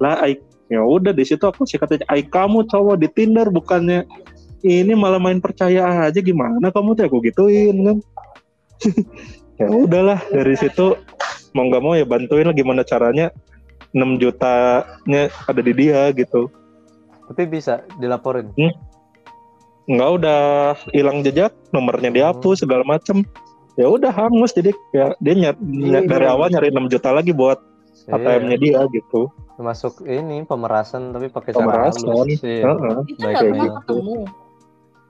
Lah ai ya udah di situ aku sih katanya ai kamu cowok di Tinder bukannya? Ini malah main percaya aja gimana kamu tuh? Aku gituin kan. Ya udahlah dari situ mau nggak mau ya bantuin lah gimana caranya 6 jutanya ada di dia gitu. Tapi bisa dilaporin. nggak udah hilang jejak nomornya dihapus segala macem ya udah hangus jadi ya dia nyat, nyat- dari awal nyari 6 juta lagi buat ATM-nya Iya. dia gitu Masuk ini pemerasan tapi pakai cara Pemerasan. halus. Iya. Heeh. Itu Baik aja. pernah ketemu.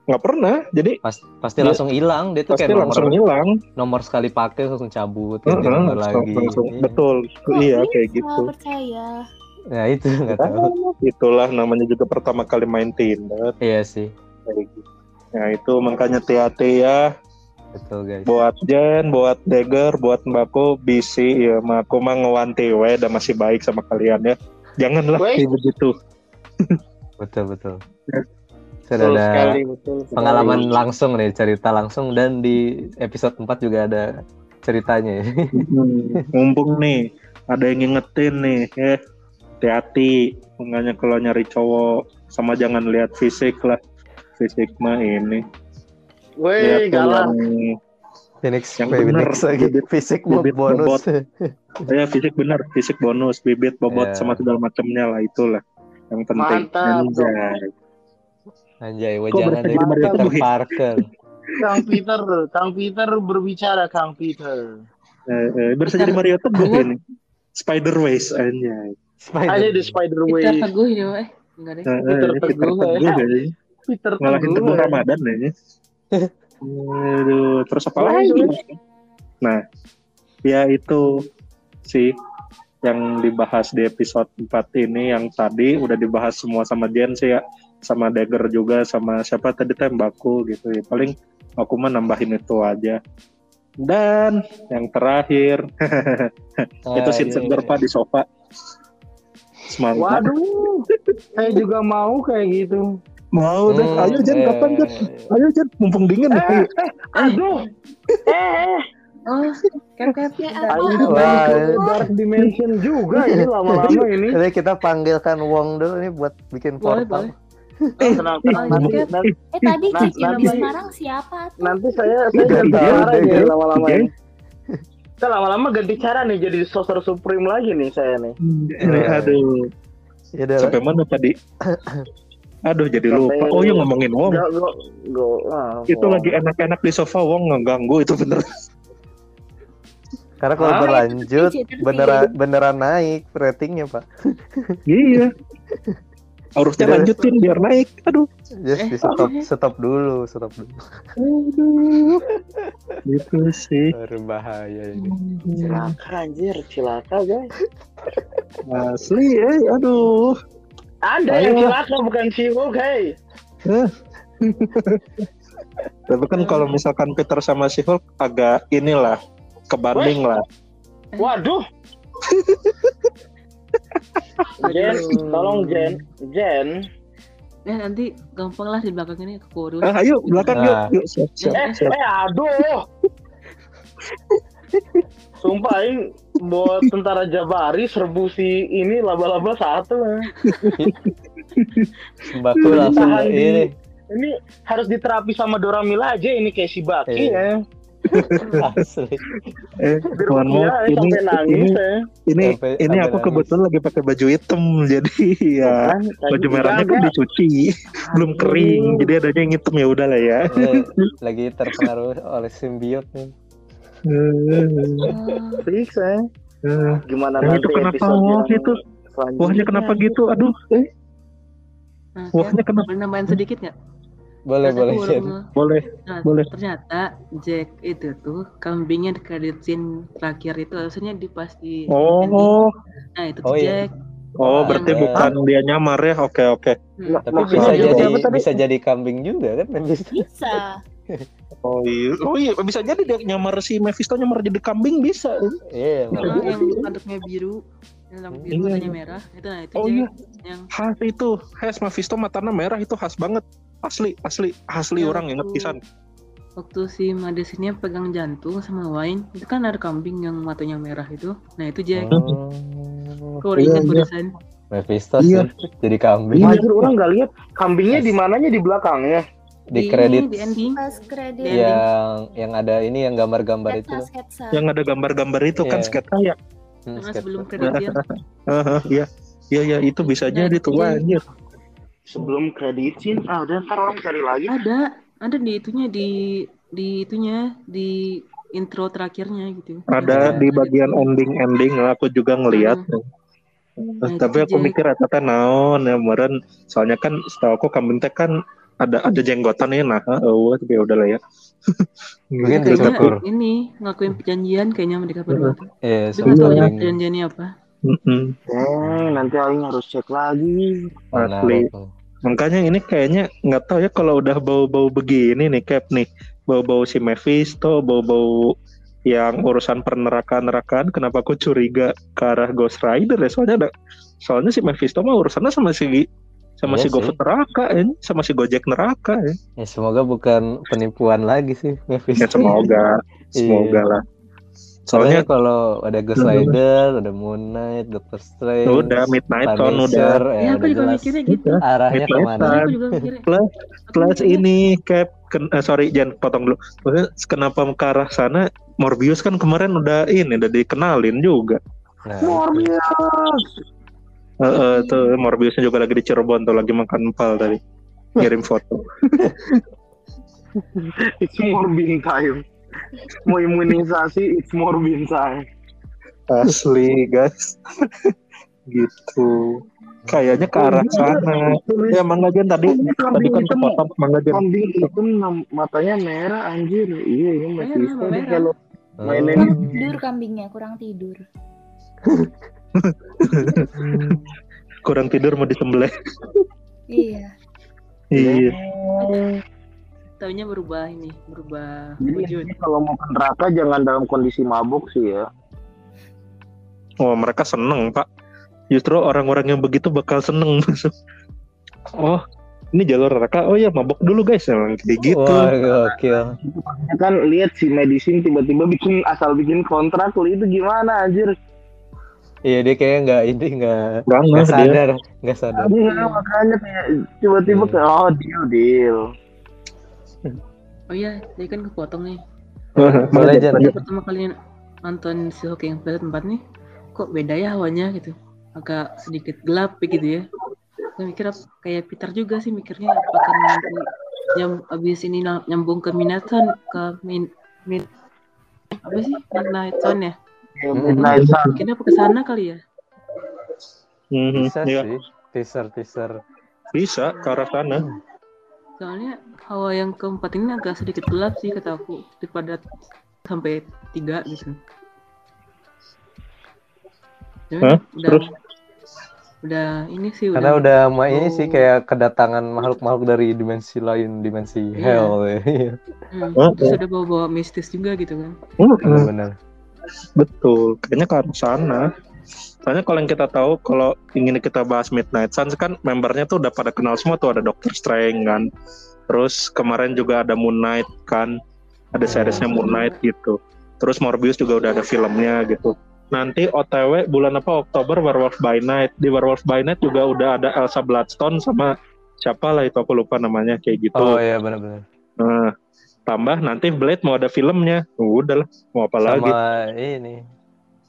nggak pernah jadi Pas- pasti Dia- langsung hilang. Dia tuh pasti kayak nomor langsung hilang nomor sekali pakai langsung cabut, ganti Heeh, nomor langsung- lagi. langsung- Iya. betul Kok iya kayak gitu percaya. Nah itu nggak tahu. itulah namanya juga pertama kali main Tinder Iya sih, kayak gitu. Nah itu makanya hati-hati ya betul guys. buat Jen, buat Dagger, buat Mbakku, bisi ya Mbakku mah ngewanti we dan masih baik sama kalian ya. Janganlah kayak begitu. Betul betul. Sudah Betul ada sekali, betul sekali. pengalaman langsung nih, cerita langsung dan di episode 4 juga ada ceritanya. ya. Hmm, Mumpung nih ada yang ngingetin nih ya hati-hati makanya kalau nyari cowok sama jangan lihat fisik lah fisik mah ini Tuh galak. Phoenix Yang Phoenix bener, lagi bibit- fisik bibit bonus. ya fisik benar fisik bonus bibit bobot Ya. sama segala macamnya lah itulah yang penting Mantap, Anjay. Anjay, wajangan dari Mario Peter Teguh? Parker. Kang Peter, Kang Peter berbicara, Kang Peter. Eh, eh, berasa jadi Mario Teguh ini Spider Ways anjay Ada di Spider Kita Way. teguh ya, eh. Enggak deh. Eh, eh, Peter Peter Teguh, Teguh ya. Peter ngalahin Teguh. Teguh ya. Ramadan ya Aduh, terus apa lagi? Nah, ya itu sih yang dibahas di episode 4 ini yang tadi udah dibahas semua sama Jen sih ya. Sama Dagger juga sama siapa tadi tembaku gitu ya. Paling aku mah nambahin itu aja. Dan yang terakhir itu Ah, scene ini- seger pak di sofa? Semangat Waduh, saya juga mau kayak gitu. Mau deh Hmm, ayo Jen eh, kapan Jen ayo Jen mumpung dingin Eh, nih Aduh, eh, Oh, kep kep. Ya, bentar. Ayo Wah, balik ke ini- Dark Dimension juga ini lama-lama ini. Jadi kita panggilkan Wong dulu nih buat bikin Boleh, portal. boleh. Eh, tenang, tenang. Oh, Nanti, nanti, Eh tadi di nanti- Semarang siapa tuh? nanti saya saya Ganti dia, cara dia. lama-lama ini. Kita lama-lama ganti cara nih jadi sorcerer supreme lagi nih saya nih. Ini, aduh Ya udah. sampai mana tadi aduh jadi Sampai- lupa oh ya ngomongin Wong Gak, gak, gak, ah, itu wah. lagi enak-enak di sofa Wong ngeganggu itu bener Karena kalau Ah. berlanjut Entertain. beneran beneran naik ratingnya pak. iya harusnya lanjutin biar naik aduh Just Eh. di stop stop dulu stop dulu. aduh itu sih Berbahaya ini. Cilaka anjir, cilaka guys. asli eh aduh Ada Ayo. yang cilaka bukan si Hulk, hey. tapi kan kalau misalkan Peter sama si Hulk agak inilah kebanding lah Waduh. Jen, tolong Jen, Jen. Eh, nanti gampang lah di belakang ini ke ah, ayo belakang Nah. yuk yuk siap siap, Eh, siap. eh, aduh. Sumpah ini buat tentara Jabari serbu si ini laba-laba satu. Sembako langsung Tahan di- ini Ini harus diterapi sama Dora Mila aja ini kayak si Baki Iya. ya. asli. eh mohon maaf eh, ini ini ya. ini Sampai- ini sampai aku nangis. kebetulan lagi pakai baju hitam jadi ya Kan, kayak baju gitu. merahnya kan dicuci belum kering jadi adanya yang hitam ya udah lah ya lagi terpengaruh oleh simbiot nih. Oh, fix ya. Eh, Gimana Yang nanti itu kenapa? wah gitu? wahnya kenapa gitu? Aduh. Eh? Nah, wahnya kenapa? Boleh nambahin sedikit nggak? Boleh boleh boleh Nah, Boleh. ternyata Jack itu tuh kambingnya di kredit scene terakhir itu harusnya di pas di oh. nah itu Oh, tuh iya. Jack. Oh berarti Yang- bukan dia nyamar ya? Oke oke. Hmm. Tapi bisa jadi bisa jadi kambing juga kan. Bisa. oh iya. Oh iya. Bisa jadi dia nyamar si Mephisto nyamar jadi kambing bisa. Iya, Nah, malah. yang tanduknya biru. Yang biru Iya. matanya merah. Itu nah itu Oh, iya. yang khas itu. Khas Mephisto matanya merah. Itu khas banget. Asli asli. Asli Ya, orang inget waktu- pisan. waktu si Madesnya pegang jantung sama Wine itu kan ada kambing yang matanya merah itu. Nah itu Jack Oh, Kau iya, ingat iya. Mephisto Iya. sih jadi kambing. Anjir orang nggak lihat kambingnya di mananya di belakangnya. Di ini, kredit di ending Pas kredit. Iya. yang yang ada ini yang gambar-gambar itu. sketsa yang ada gambar-gambar itu kan Iya. sketsa ya Hmm, Nah, sketsa. sebelum kreditnya Haha, iya iya iya itu bisa Nah, jadi tuh anjir Sebelum kredit scene, ah udah ntar orang cari lagi. ada ada di itunya di di itunya di intro terakhirnya gitu ada Iya. di bagian ending ending aku juga ngelihat Nah, itu tapi aku Jack. mikir eta teh naon ya meren soalnya kan setahu aku kambing teh kan ada ada jenggotan ya nah oh tapi udah lah ya Mungkin kayaknya dicukur. ini ngakuin perjanjian kayaknya mereka berdua. Iya, Tapi sama nggak tahu ya perjanjiannya apa. Mm-mm. Eh, nanti Aing harus cek lagi. Asli. makanya ini kayaknya nggak tahu ya kalau udah bau-bau begini nih Cap nih bau-bau si Mephisto bau-bau yang urusan penerakan-nerakan kenapa aku curiga ke arah Ghost Rider ya soalnya ada soalnya si Mephisto mah urusannya sama si sama Iya si sih. GoFood neraka ya sama si Gojek neraka ya, Ya semoga bukan penipuan lagi sih ya Mephisto. semoga Iya. semoga lah Soalnya Soalnya kalau ada Ghost Rider, ada Moon Knight, Doctor Strange, udah Midnight Sun udah Ya, ya, aku udah juga jelas mikirnya gitu. arahnya Midnight ke mana. Aku juga mikirnya. plus Aku plus ini Cap ken, eh, sorry jangan potong dulu. Maksudnya kenapa ke arah sana Morbius kan kemarin udah ini udah dikenalin juga. Nah, Morbius. Eh, eh, tuh Morbiusnya juga lagi di Cirebon tuh lagi makan empal tadi. Ngirim foto. It's Morbin time. Mau imunisasi, it's Morbin time. Asli guys. gitu. Kayaknya ke arah sana. Ya Mangga Jen tadi tadi kan kepotong Mangga Jen. Kambing nam- matanya merah anjir. Iya ini masih kalau mainin tidur kambingnya, kurang tidur. Kurang tidur mau disembelih. Iya. Iya. Taunya berubah ini, berubah Jadi wujud. intinya kalau mau ke neraka jangan dalam kondisi mabuk sih ya. Oh mereka seneng pak. Justru orang-orang yang begitu bakal seneng masuk. Oh ini jalur neraka. Oh ya mabok dulu guys emang kayak gitu. Wah, gokil. Ya kan lihat si medisin tiba-tiba bikin asal bikin kontrak lu itu gimana anjir. Iya dia kayaknya nggak ini nggak Gak nggak dia. sadar, nggak sadar. Iya makanya kayak tiba-tiba kayak oh deal deal. Oh iya, tadi kan kepotong nih. Boleh. Pada pertama kali nonton si Hoki yang episode 4 nih, kok beda ya hawanya gitu. Agak sedikit gelap gitu ya. Gue mikir kayak Peter juga sih mikirnya apakah nanti yang abis ini nyambung ke Minaton ke min, min apa sih Sun ya? Ya, Midnight Sun. Mungkin apa ke sana kali ya? Mhm, Bisa iya. sih, teaser teaser. Bisa ke arah sana. Soalnya hawa yang keempat ini agak sedikit gelap sih kata aku daripada sampai tiga gitu. Udah Terus? udah ini sih Karena udah udah mau ini sih kayak kedatangan makhluk-makhluk dari dimensi lain, dimensi Iya. hell. Iya, hmm, Oh, terus udah bawa-bawa mistis juga gitu kan. Benar-benar. Betul. Kayaknya ke arah sana. Soalnya kalau yang kita tahu kalau ingin kita bahas Midnight Suns kan membernya tuh udah pada kenal semua tuh ada Doctor Strange kan. Terus kemarin juga ada Moon Knight kan. Ada seriesnya Moon Knight gitu. Terus Morbius juga udah ada filmnya gitu. Nanti OTW bulan apa Oktober Werewolf by Night. Di Werewolf by Night juga udah ada Elsa Bloodstone sama siapa lah itu aku lupa namanya kayak gitu. Oh iya benar-benar. Nah, tambah nanti Blade mau ada filmnya. Udah lah, mau apa Sama lagi? ini.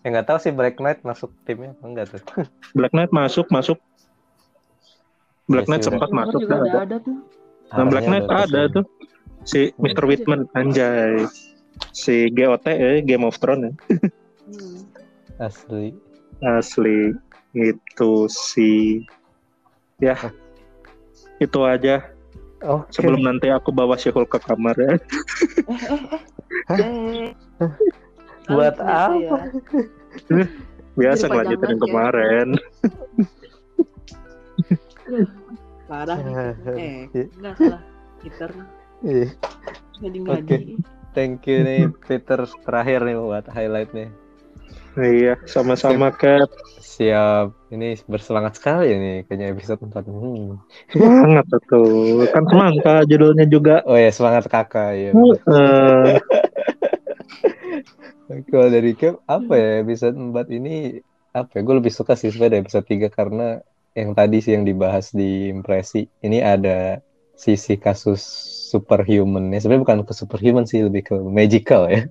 Ya nggak tahu sih Black Knight masuk timnya apa enggak tuh. Black Knight masuk masuk Black Iya Knight sempat Keluar masuk juga dah ada. ada tuh. Nah, Black Knight ada ke sana. tuh si Mr. Whitman anjay si GOT ya Game of Thrones ya. Asli. asli itu sih ya itu aja Oke. sebelum nanti aku bawa si Hulk ke kamar ya Buat Gitu apa? ya. biasa Jadi ngelanjutin yang kemarin Parah nih. Eh, Iya. enggak salah. Peter Iya. ngadi-ngadi. Thank you nih Peter terakhir nih buat highlightnya. Iya sama-sama Cat Siap. Ini bersemangat sekali nih kayaknya episode 4. Hmm. semangat tuh kan semangka judulnya juga Oh ya semangat kakak ya. Kalau dari Cap apa ya episode 4 ini apa ya? Gue lebih suka sih sebenarnya episode 3 karena yang tadi sih yang dibahas di impresi ini ada sisi kasus superhuman ya sebenarnya bukan ke superhuman sih lebih ke magical ya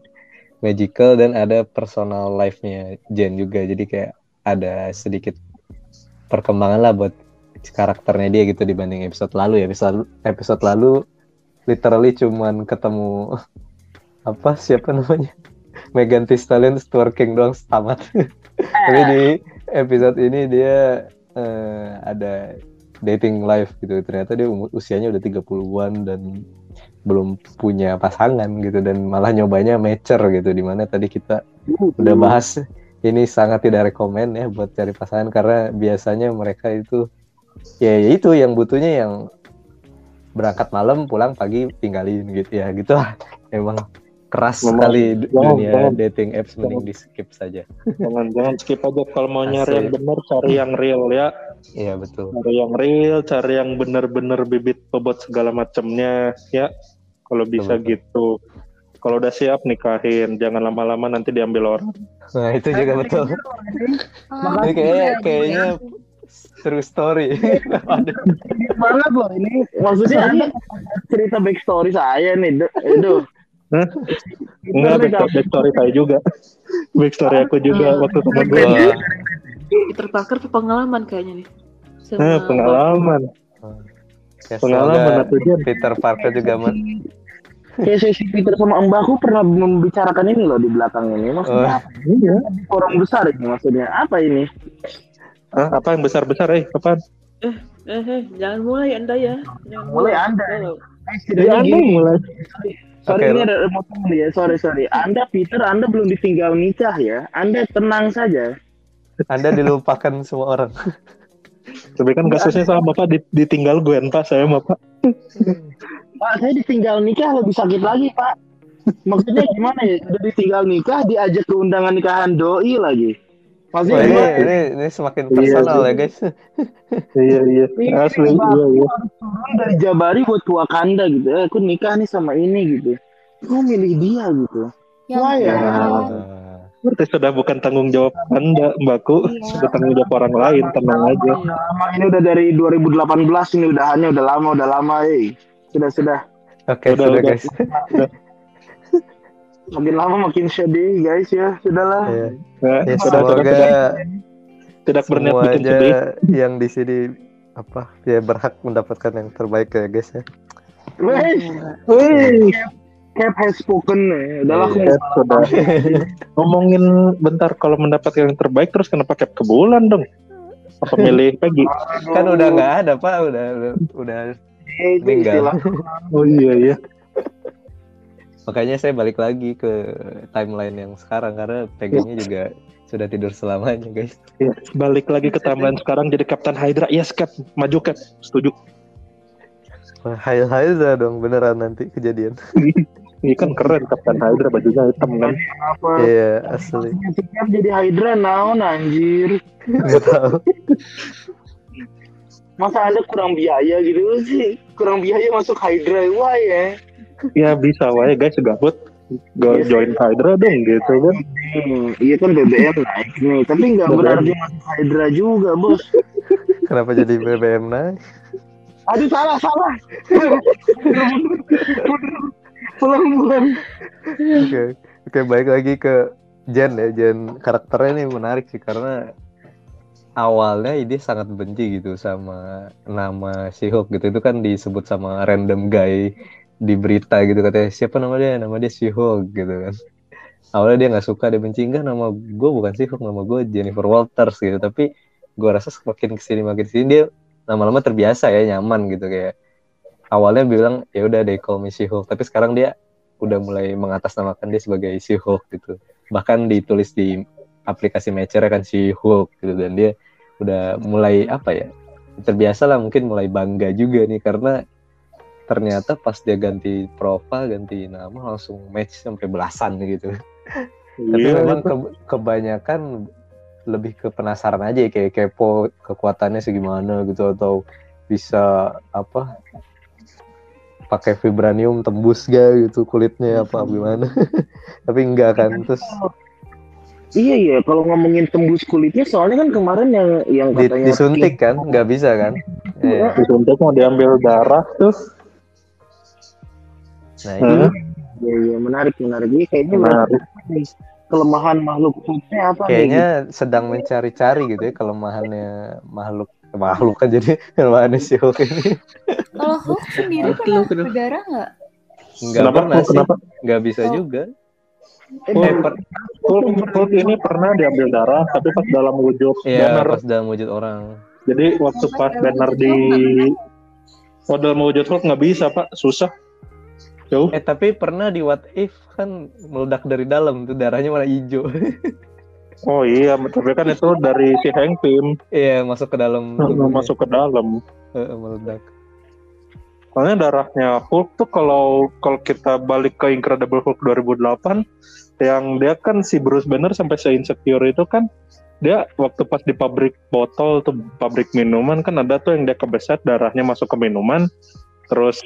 magical dan ada personal life-nya Jen juga. Jadi kayak ada sedikit perkembangan lah buat karakternya dia gitu dibanding episode lalu ya. Episode episode lalu literally cuman ketemu apa siapa namanya? Megan Thee Stallion twerking doang tamat tapi di episode ini dia eh, ada dating life gitu. Ternyata dia usianya udah 30-an dan belum punya pasangan gitu dan malah nyobanya mature gitu di mana tadi kita udah bahas ini sangat tidak rekomend ya buat cari pasangan karena biasanya mereka itu ya, ya itu yang butuhnya yang berangkat malam pulang pagi tinggalin gitu ya gitu emang keras Memang- sekali jangan, dunia jangan. dating apps mending di skip saja. Jangan jangan skip aja. Kalau mau nyari Asli. yang benar cari yang real ya. Iya betul. Cari yang real cari yang benar-benar bibit bobot segala macamnya ya kalau bisa Betul. gitu Kalau udah siap nikahin, jangan lama-lama nanti diambil orang. Nah, itu juga betul. Ini kayaknya kayaknya true story. Aduh. banget loh ini maksudnya anda cerita backstory saya nih itu Hah? Enggak, backstory, backstory saya juga. Backstory aku juga waktu temen gue. Peter Parker tuh pengalaman kayaknya nih. Sama Nah, pengalaman. ya, Pengalaman atau? Peter Parker juga men kayak sesi Peter sama Mbakku pernah membicarakan ini loh di belakang ini maksudnya Oh. apa? Iya. orang besar ini maksudnya apa ini Hah, apa yang besar-besar eh? Apaan? Eh, eh, jangan mulai Anda ya. Jangan Mulai Anda. Tolong. Eh, setidaknya Ya, Anda gini. mulai. Sorry Oke, ini lo- ada motong nih ya sorry sorry Anda Peter Anda belum ditinggal nikah ya Anda tenang saja Anda dilupakan semua orang. Tapi kan kasusnya sama Pak, Di- ditinggal Gwen Pak, saya sama Pak. Saya ditinggal nikah lebih sakit lagi Pak maksudnya gimana ya udah ditinggal nikah diajak ke undangan nikahan doi lagi maksudnya ini, gimana? ini ini semakin Iya, personal iya. ya guys. Iya, iya. Ini Asli, iya, iya. turun dari Jabari buat ke Wakanda gitu. Eh, aku nikah nih sama ini gitu. Aku milih dia gitu. Ya Wah, ya. Nah, Berarti sudah bukan tanggung jawab Anda, Mbakku. Iya. Sudah tanggung jawab orang lain, tenang aja. Ini udah dari 2018 ini udahannya udah lama udah lama eh. Sudah sudah. Oke, Udah, sudah udah. guys. Makin lama makin sedih guys ya. Sudahlah. Iya. Nah, Ya, sudah, sudah, semoga tidak, tidak berniat bikin semuanya sedih. yang di sini apa ya berhak mendapatkan yang terbaik ya guys ya. Weh, Wih, Cap has spoken nih. Udahlah aku. Cap sudah. Ngomongin bentar kalau mendapat yang terbaik terus kenapa cap ke bulan dong? Apa milih Peggy? kan udah nggak ada pak, udah udah, udah itu meninggal. istilah. Oh iya iya. Makanya saya balik lagi ke timeline yang sekarang karena pegangnya juga sudah tidur selamanya guys. Iya, balik lagi ke tambahan sekarang jadi Kapten Hydra. Yes, Cap. Maju, Cap. Setuju. Hai dah dong beneran nanti kejadian. Ini kan keren Kapten Hydra bajunya hitam kan. Apa? Iya asli. Si Cap jadi Hydra naon anjir. Nggak tahu. Masa Anda kurang biaya gitu sih? Kurang biaya masuk Hydra wah ya. Ya bisa wae guys gabut. Go Yes. join Hydra dong gitu kan. Hmm, iya kan BBM naik nih, tapi nggak berarti masuk Hydra juga, bos. Kenapa jadi BBM naik? Aduh salah salah. Pulang pulang. Oke, oke baik lagi ke Jen ya. Jen karakternya ini menarik sih karena awalnya dia sangat benci gitu sama nama si Hulk gitu. Itu kan disebut sama random guy di berita gitu katanya siapa nama dia? Nama dia si Hulk gitu kan. Awalnya dia nggak suka, dia benci enggak nama gue bukan si Hulk, nama gue Jennifer Walters gitu. Tapi gue rasa semakin ke sini makin ke sini dia lama-lama terbiasa ya nyaman gitu kayak awalnya bilang ya udah deh call me si Hulk tapi sekarang dia udah mulai mengatasnamakan dia sebagai si Hulk gitu bahkan ditulis di aplikasi Matcher kan si Hulk gitu. Dan dia udah mulai apa ya terbiasa lah mungkin mulai bangga juga nih. Karena ternyata pas dia ganti profile ganti nama langsung match sampai belasan gitu. Tapi Iya. memang ke- kebanyakan lebih ke penasaran aja ya, kayak kepo kekuatannya segimana gitu. Atau bisa apa pakai vibranium tembus gak gitu kulitnya apa gimana. Tapi enggak kan terus Iya iya, kalau ngomongin tembus kulitnya, soalnya kan kemarin yang yang di- katanya disuntik kan nggak bisa kan Iya. Disuntik mau diambil darah tuh. nah Hah? itu Iya iya, menarik menarik. Ini kayaknya Menarik. nih, kelemahan makhluk kulitnya apa kayaknya sedang mencari-cari gitu ya kelemahannya makhluk makhluk kan jadi kelemahannya si Hulk ini Kalau Hulk sendiri Aduh, pernah berdarah nggak? nggak pernah sih Kenapa? nggak bisa Oh. juga Hulk, Hulk ini pernah diambil darah, tapi pas dalam wujud Iya, banner. pas dalam wujud orang. Jadi waktu Pas banner di oh dalam wujud Hulk nggak bisa pak, susah. Jauh. Eh, tapi pernah di What If kan meledak dari dalam tuh darahnya warna hijau. Oh iya, tapi kan itu dari si Hank Pym Iya, masuk ke dalam masuk ke dalam. Heeh, meledak. Soalnya darahnya Hulk tuh kalau kalau kita balik ke Incredible Hulk 2008 yang dia kan si Bruce Banner sampai se insecure itu kan dia waktu pas di pabrik botol tuh pabrik minuman kan ada tuh yang dia kebeset darahnya masuk ke minuman terus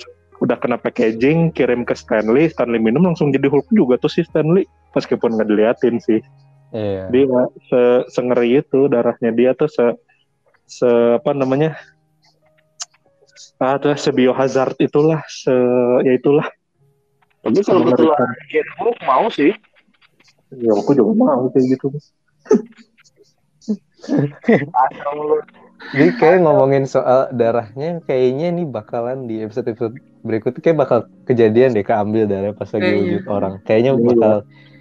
udah kena packaging kirim ke Stanley Stanley minum langsung jadi Hulk juga tuh si Stanley meskipun nggak diliatin sih Iya. dia se sengeri itu darahnya dia tuh se se apa namanya ah tuh se biohazard itulah se ya itulah Tapi kalau Gen Hulk mau sih. ya aku juga mau kayak gitu Asal lu. Jadi kayak ngomongin soal darahnya, kayaknya ini bakalan di episode-episode berikutnya kayak bakal kejadian deh keambil darah pas lagi Kayaknya. wujud orang. Kayaknya Iya. bakal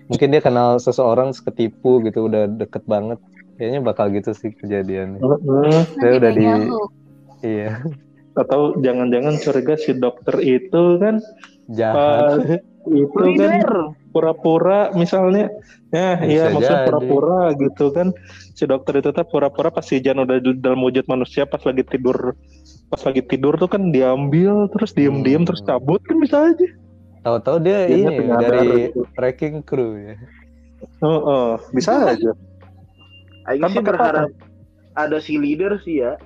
mungkin dia kenal seseorang ketipu gitu udah deket banget. Kayaknya bakal gitu sih kejadiannya. Heeh. Saya udah di iya atau jangan-jangan curiga si dokter itu kan jahat. itu kan pura-pura misalnya ya Bisa iya maksudnya pura-pura gitu kan si dokter itu tuh pura-pura pas si Jan udah dalam wujud manusia pas lagi tidur pas lagi tidur tuh kan diambil terus diem-diem Hmm. terus cabut kan bisa aja Tahu-tahu dia Dianya ini dari gitu. Wrecking Crew ya. oh, oh, bisa aja Aing sih berharap ada si leader sih ya.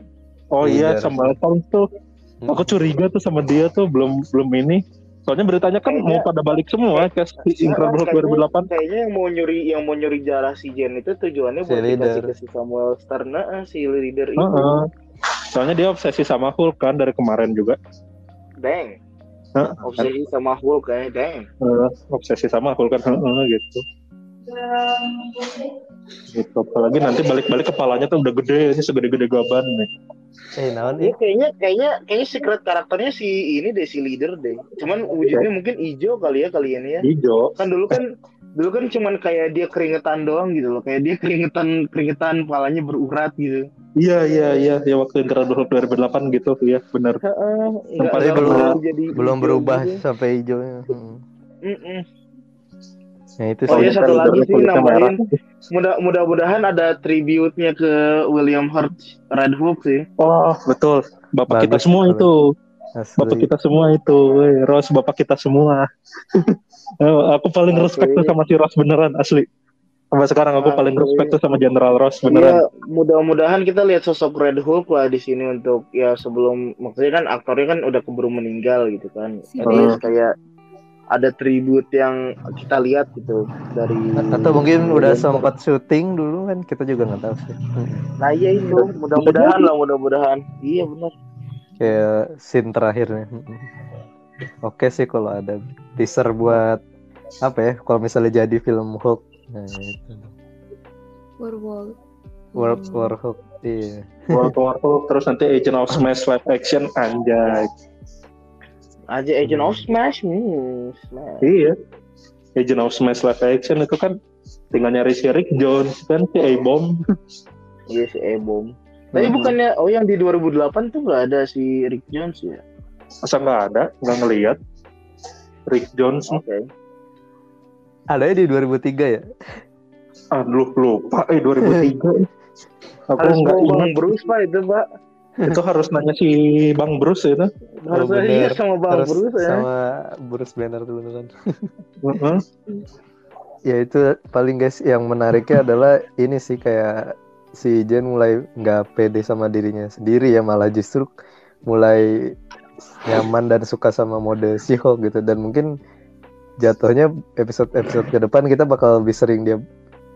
Oh iya Leader. sama Tom tuh Hmm. aku curiga tuh sama dia tuh belum belum ini soalnya beritanya kan mau Kayaknya- pada balik semua kayak si Incredible Hulk 2008 Kayaknya yang mau nyuri yang mau nyuri darah si Jen itu tujuannya Si buat dikasih ke si Samuel Stern nah, si leader itu. Heeh. soalnya dia obsesi sama Hulk kan dari kemarin juga Dang. Hah? Obsesi sama Hulk kayaknya dang. Eh, obsesi sama Hulk kan heeh, gitu gitu apalagi nanti balik-balik kepalanya tuh udah gede ini segede-gede gaban nih Eh, naon Ini ih? kayaknya kayaknya kayaknya secret karakternya si ini deh si leader deh. Cuman wujudnya mungkin hijau kali ya kali ini ya. hijau Kan dulu kan dulu kan cuman kayak dia keringetan doang gitu loh. Kayak dia keringetan keringetan kepalanya berurat gitu. iya iya iya ya waktu Hulk 2008 gitu ya benar Heeh, nggak belum- jadi Belum berubah gitu. sampai hijaunya. Hmm. Mm-mm. Nah, itu Oh iya satu lagi sih nambahin. mudah mudah-mudahan ada tribute-nya ke William Hurt Red Hook sih. oh betul. Bapak Bagus kita semua itu. Asli. bapak kita semua itu. Weh, Ros bapak kita semua. Eh, aku paling Oke. respect tuh sama si Ros beneran asli. Sampai sekarang aku paling Oke. respect tuh sama General Ross Iya, beneran mudah-mudahan kita lihat sosok Red Hulk lah di sini untuk ya sebelum maksudnya kan aktornya kan udah keburu meninggal gitu kan. Si least kayak ada tribute yang kita lihat gitu dari atau mungkin udah sempat syuting dulu kan kita juga nggak tahu sih. Hmm. Nah iya itu mudah-mudahan lah mudah-mudahan. Iya benar. Kayak scene terakhirnya. Hmm. Oke sih kalau ada teaser buat apa ya? Kalau misalnya jadi film Hulk. Nah, itu. Werewolf. World War Hulk. Iya. World War Hulk terus nanti Agent of Smash live action anjay Aja Agent of Smash. Hmm, Smash. Iya. Agent of Smash live action itu kan tinggal nyari si Rick Jones kan si A-Bomb. Iya si Ebom. Tapi Hmm. bukannya oh yang di 2008 tuh nggak ada si Rick Jones ya? Masa nggak ada, nggak ngelihat. Rick Jones, Oke. Ada di 2003 ya? aduh lupa, eh 2003. Aku Harus nggak ingat. Bruce pak itu pak. Itu harus nanya si Bang Bruce ya, itu. Harus Oh, iya sama Bang Harus Bruce ya. sama Bruce Banner tuh beneran. Heeh. Ya itu paling guys yang menariknya adalah ini sih kayak si Jen mulai nggak pede sama dirinya sendiri ya malah justru mulai nyaman dan suka sama mode She-Hulk gitu dan mungkin jatuhnya episode-episode ke depan kita bakal lebih sering dia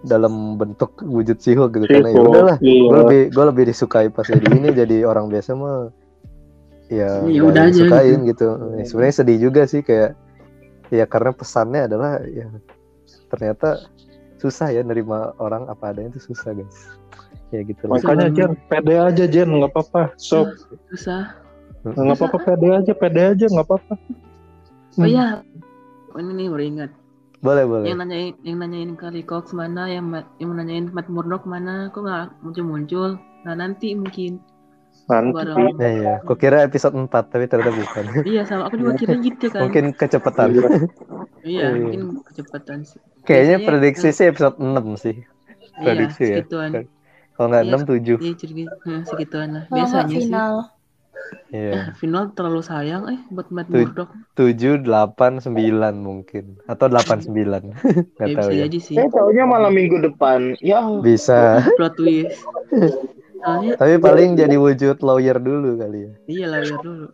dalam bentuk wujud She-Hulk gitu karena ya She-Hulk, udahlah iya. gue lebih gue lebih disukai pas jadi ini jadi orang biasa mah ya Ya nggak udah aja disukain gitu, Ya, sebenarnya sedih juga sih kayak ya karena pesannya adalah ya ternyata susah ya nerima orang apa adanya itu susah guys. Ya gitu lah. Makanya Jen, pede aja Jen, nggak apa-apa. Sok, susah. Nggak apa-apa pede aja, pede aja, nggak apa-apa. oh iya. Oh, ini nih baru ingat boleh boleh. Yang nanyain yang nanyain Kali Cox mana yang yang nanyain Matt Murdock mana kok nggak muncul muncul? Nah nanti mungkin. Nanti. ya ya kok kira episode 4 tapi ternyata bukan. Iya sama. Aku juga kira gitu kan. Mungkin kecepatan. Iya. Iya. mungkin kecepatan sih. Kayaknya Biasanya- prediksi sih episode 6 sih. Iya prediksi ya. segituan. Kalau nggak Iya. 6 7 iya jadi nah, segituan lah. Biasanya sih final. iya. Eh, final terlalu sayang eh buat Matt. Murdock. 7 8 9 mungkin. Atau 8 9 nggak ya tahu bisa ya. jadi sih. Saya taunya malam minggu depan. Ya. Bisa. Plot twist. Soalnya tapi paling jadi wujud lawyer dulu kali ya. Iya layar dulu.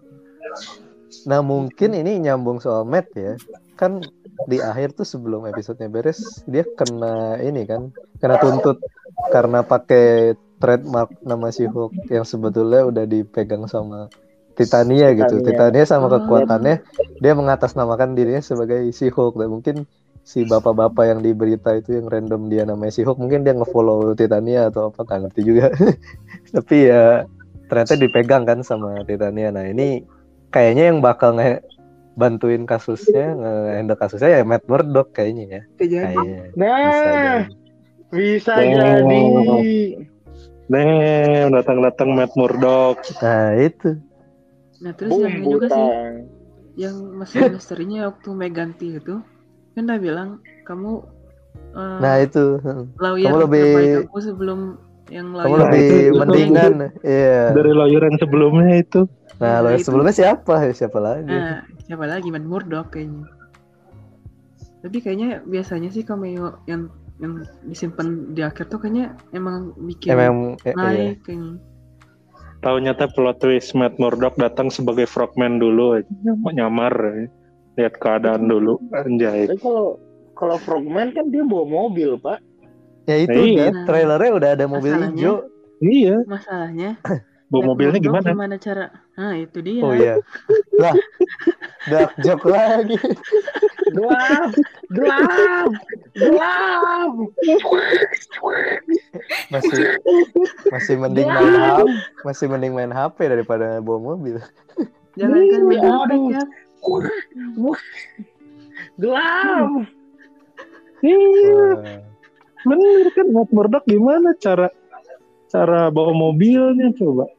Nah mungkin ini nyambung soal Matt ya. Kan di akhir tuh sebelum episodenya beres dia kena ini kan kena tuntut. Karena pakai trademark nama si Hulk yang sebetulnya udah dipegang sama Titania gitu. Titania. Titania sama Oh. kekuatannya dia mengatasnamakan dirinya sebagai si Hulk dan mungkin si bapak-bapak yang di berita itu yang random dia namanya si Hulk mungkin dia ngefollow Titania atau apa nggak ngerti juga. Tapi ya ternyata dipegang kan sama Titania. Nah ini kayaknya yang bakal nge bantuin kasusnya nge-handle kasusnya ya Matt Murdock kayaknya ya. Kayaknya. Bisa Nah, jadi. bisa Oh. jadi. Damn, datang-datang Matt Murdock. Nah itu. Nah terus yang ini Bumbu juga sih yang masih misterinya waktu Meg ganti itu kan udah bilang kamu eh, Nah itu. lawyer kamu lebih- aku sebelum yang Kamu lawyer lebih itu- itu- mendingan. Iya. Dari lawyer yang sebelumnya itu. Nah, Nah, lo itu- sebelumnya siapa? Ya, Siapa lagi? Nah, siapa lagi Matt Murdock kayaknya. Tapi kayaknya biasanya sih cameo yang yang disimpan di akhir tuh kayaknya emang bikin Emang eh, iya. naik kayaknya. Taunya teh plot twist Matt Murdock datang sebagai frogman dulu Nyam- nyamar ya. lihat keadaan dulu anjay Tapi kalau kalau Frogman kan dia bawa mobil, Pak. Ya itu Iya. di trailernya udah ada mobil Masalahnya- hijau. iya Masalahnya bawa mobilnya gimana Gimana cara? Nah, itu dia. Oh iya. Lah, dark joke lagi. Gelap, gelap, gelap. Masih masih mending main HP, masih mending main HP daripada bawa mobil. Jangan kan Matt Iya, Murdock aduh. ya. Gelap. iya bener kan Matt Murdock gimana cara cara bawa mobilnya coba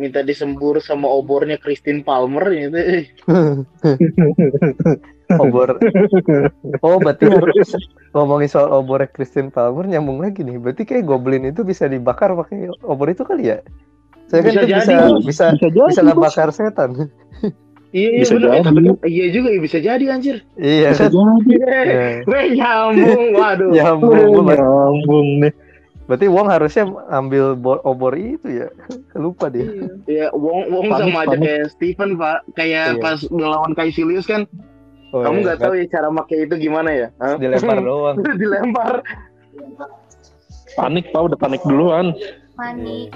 Minta disembur sama obornya Christine Palmer gitu. obor. Oh, berarti ngomongin soal obor Christine Palmer nyambung lagi nih. Berarti kayak Goblin itu bisa dibakar pakai obor itu kali ya? Saya kan Bisa itu jadi, bisa Bos. bisa bisa jadi bisa ngebakar setan. Iya, iya Bisa bener. Eh, jadi. kan- iya juga bisa jadi anjir. Iya bisa kan? jadi Ya. Weh, nyambung. Waduh. Nyambung. Nyambung nih Berarti Wong harusnya ambil bo- obor itu ya. Lupa dia. Iya. Ya, Wong Wong Panik, sama aja kayak Steven, Pak. Kayak Iya. pas ngelawan Kaisilius kan. Oh, Kamu iya, nggak tahu ya cara pakai itu gimana ya? Hah? dilempar doang. Dilempar. panik pak udah panik duluan Panik.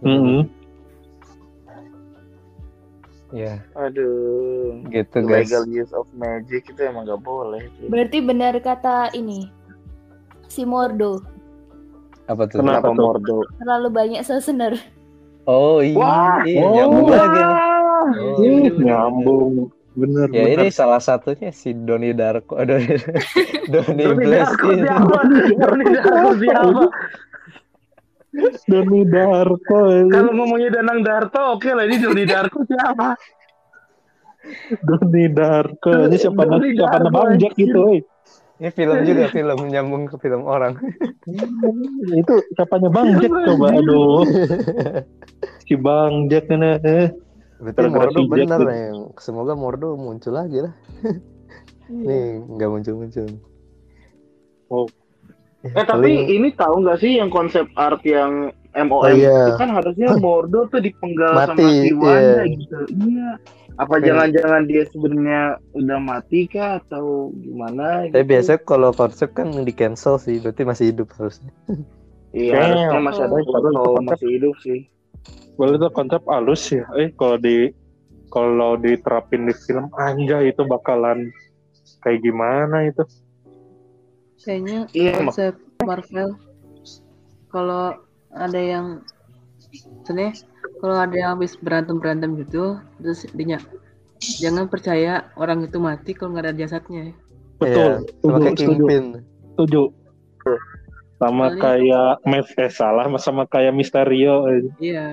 Mm-mm. Ya, Aduh. gitu guys. Illegal use of magic itu emang gak boleh. Berarti benar kata ini. Si Mordo Apa tuh? Kenapa? Kenapa tuh? Mordo? terlalu banyak sesener. Oh iya, Wah. iya Oh. nyambung lagi nih. Wah. Oh, Ih, iya. nyambung bener Ya bener. ini salah satunya si Doni Darko, Doni, Doni Darko siapa? Doni Darko siapa? Doni Darko ini. Kalau ngomongnya Danang Darto, oke lah ini Doni Darko siapa? Doni Darko ini siapa Doni siapa Bang Jack gitu eh. Ini film juga film nyambung ke film orang. itu siapanya Bang Jack coba aduh si Bang Jack ini eh Berarti Gara-gara Mordo si Jack bener tuh. nih. Semoga Mordo muncul lagi lah. Nih nggak muncul-muncul. Oh. Ya, Eh tapi paling- ini tahu nggak sih yang konsep art yang MOM Oh, iya. itu kan harusnya Mordo tuh dipenggal Mati, sama si Wanda iya. gitu. Iya. Apa jangan-jangan dia sebenarnya udah mati kah atau gimana? Tapi gitu. biasanya kalau konsep kan di cancel sih, berarti masih hidup harusnya. Iya, harusnya masih ada Oh. foto masih hidup sih. Well itu konsep halus ya. Eh kalau di kalau diterapin di film anjay itu bakalan kayak gimana itu? Kayaknya Iya, konsep Marvel kalau ada yang sebenarnya kalau ada yang habis berantem berantem gitu terus dinya jangan percaya orang itu mati kalau nggak ada jasadnya Betul. Iya, sama kayak setuju, Kingpin. setuju. Sama Soalnya- kayak Matt eh salah sama kayak Misterio. eh. iya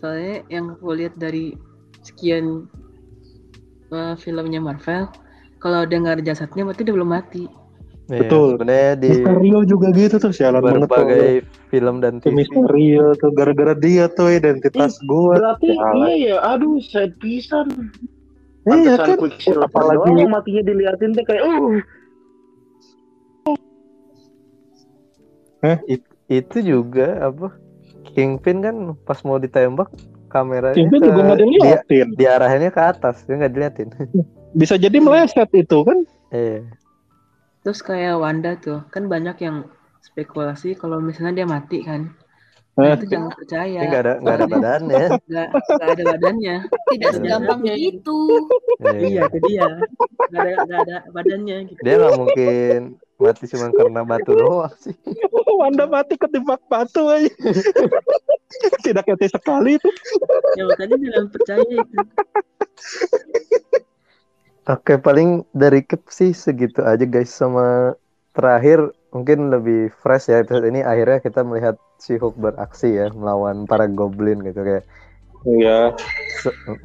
soalnya yang aku lihat dari sekian uh, filmnya Marvel kalau dia nggak ada jasadnya berarti dia belum mati Iya, Betul. Sebenarnya di Misterio juga gitu tuh sialan banget tuh. berbagai film dan TV. Misterio tuh gara-gara dia tuh identitas gue. Berarti Salah. iya ya, aduh sad pisan. Iya kan. Apalagi- doang matinya diliatin tuh kayak uh Itu juga apa? Kingpin kan pas mau ditembak kameranya Itu ke juga nggak dia, diliatin. diarahinnya ke atas, dia nggak diliatin. Bisa jadi meleset itu kan. Iya. Terus kayak Wanda tuh, kan banyak yang spekulasi kalau misalnya dia mati kan. Eh. Nah, itu jangan percaya. Ini nggak ada nggak ada badannya. Nggak nggak ada badannya. Tidak Iya. segampang Iya. itu. Iya, itu dia. Nggak ada nggak ada badannya gitu. Dia nggak mungkin mati cuma karena batu doang sih. Wanda mati ketembak batu aja. Tidak etis sekali itu. Ya makanya jangan percaya itu. Oke, paling dari Kep sih segitu aja guys. Sama terakhir mungkin lebih fresh ya episode ini. Akhirnya kita melihat si Hulk beraksi ya melawan para goblin gitu kayak Iya,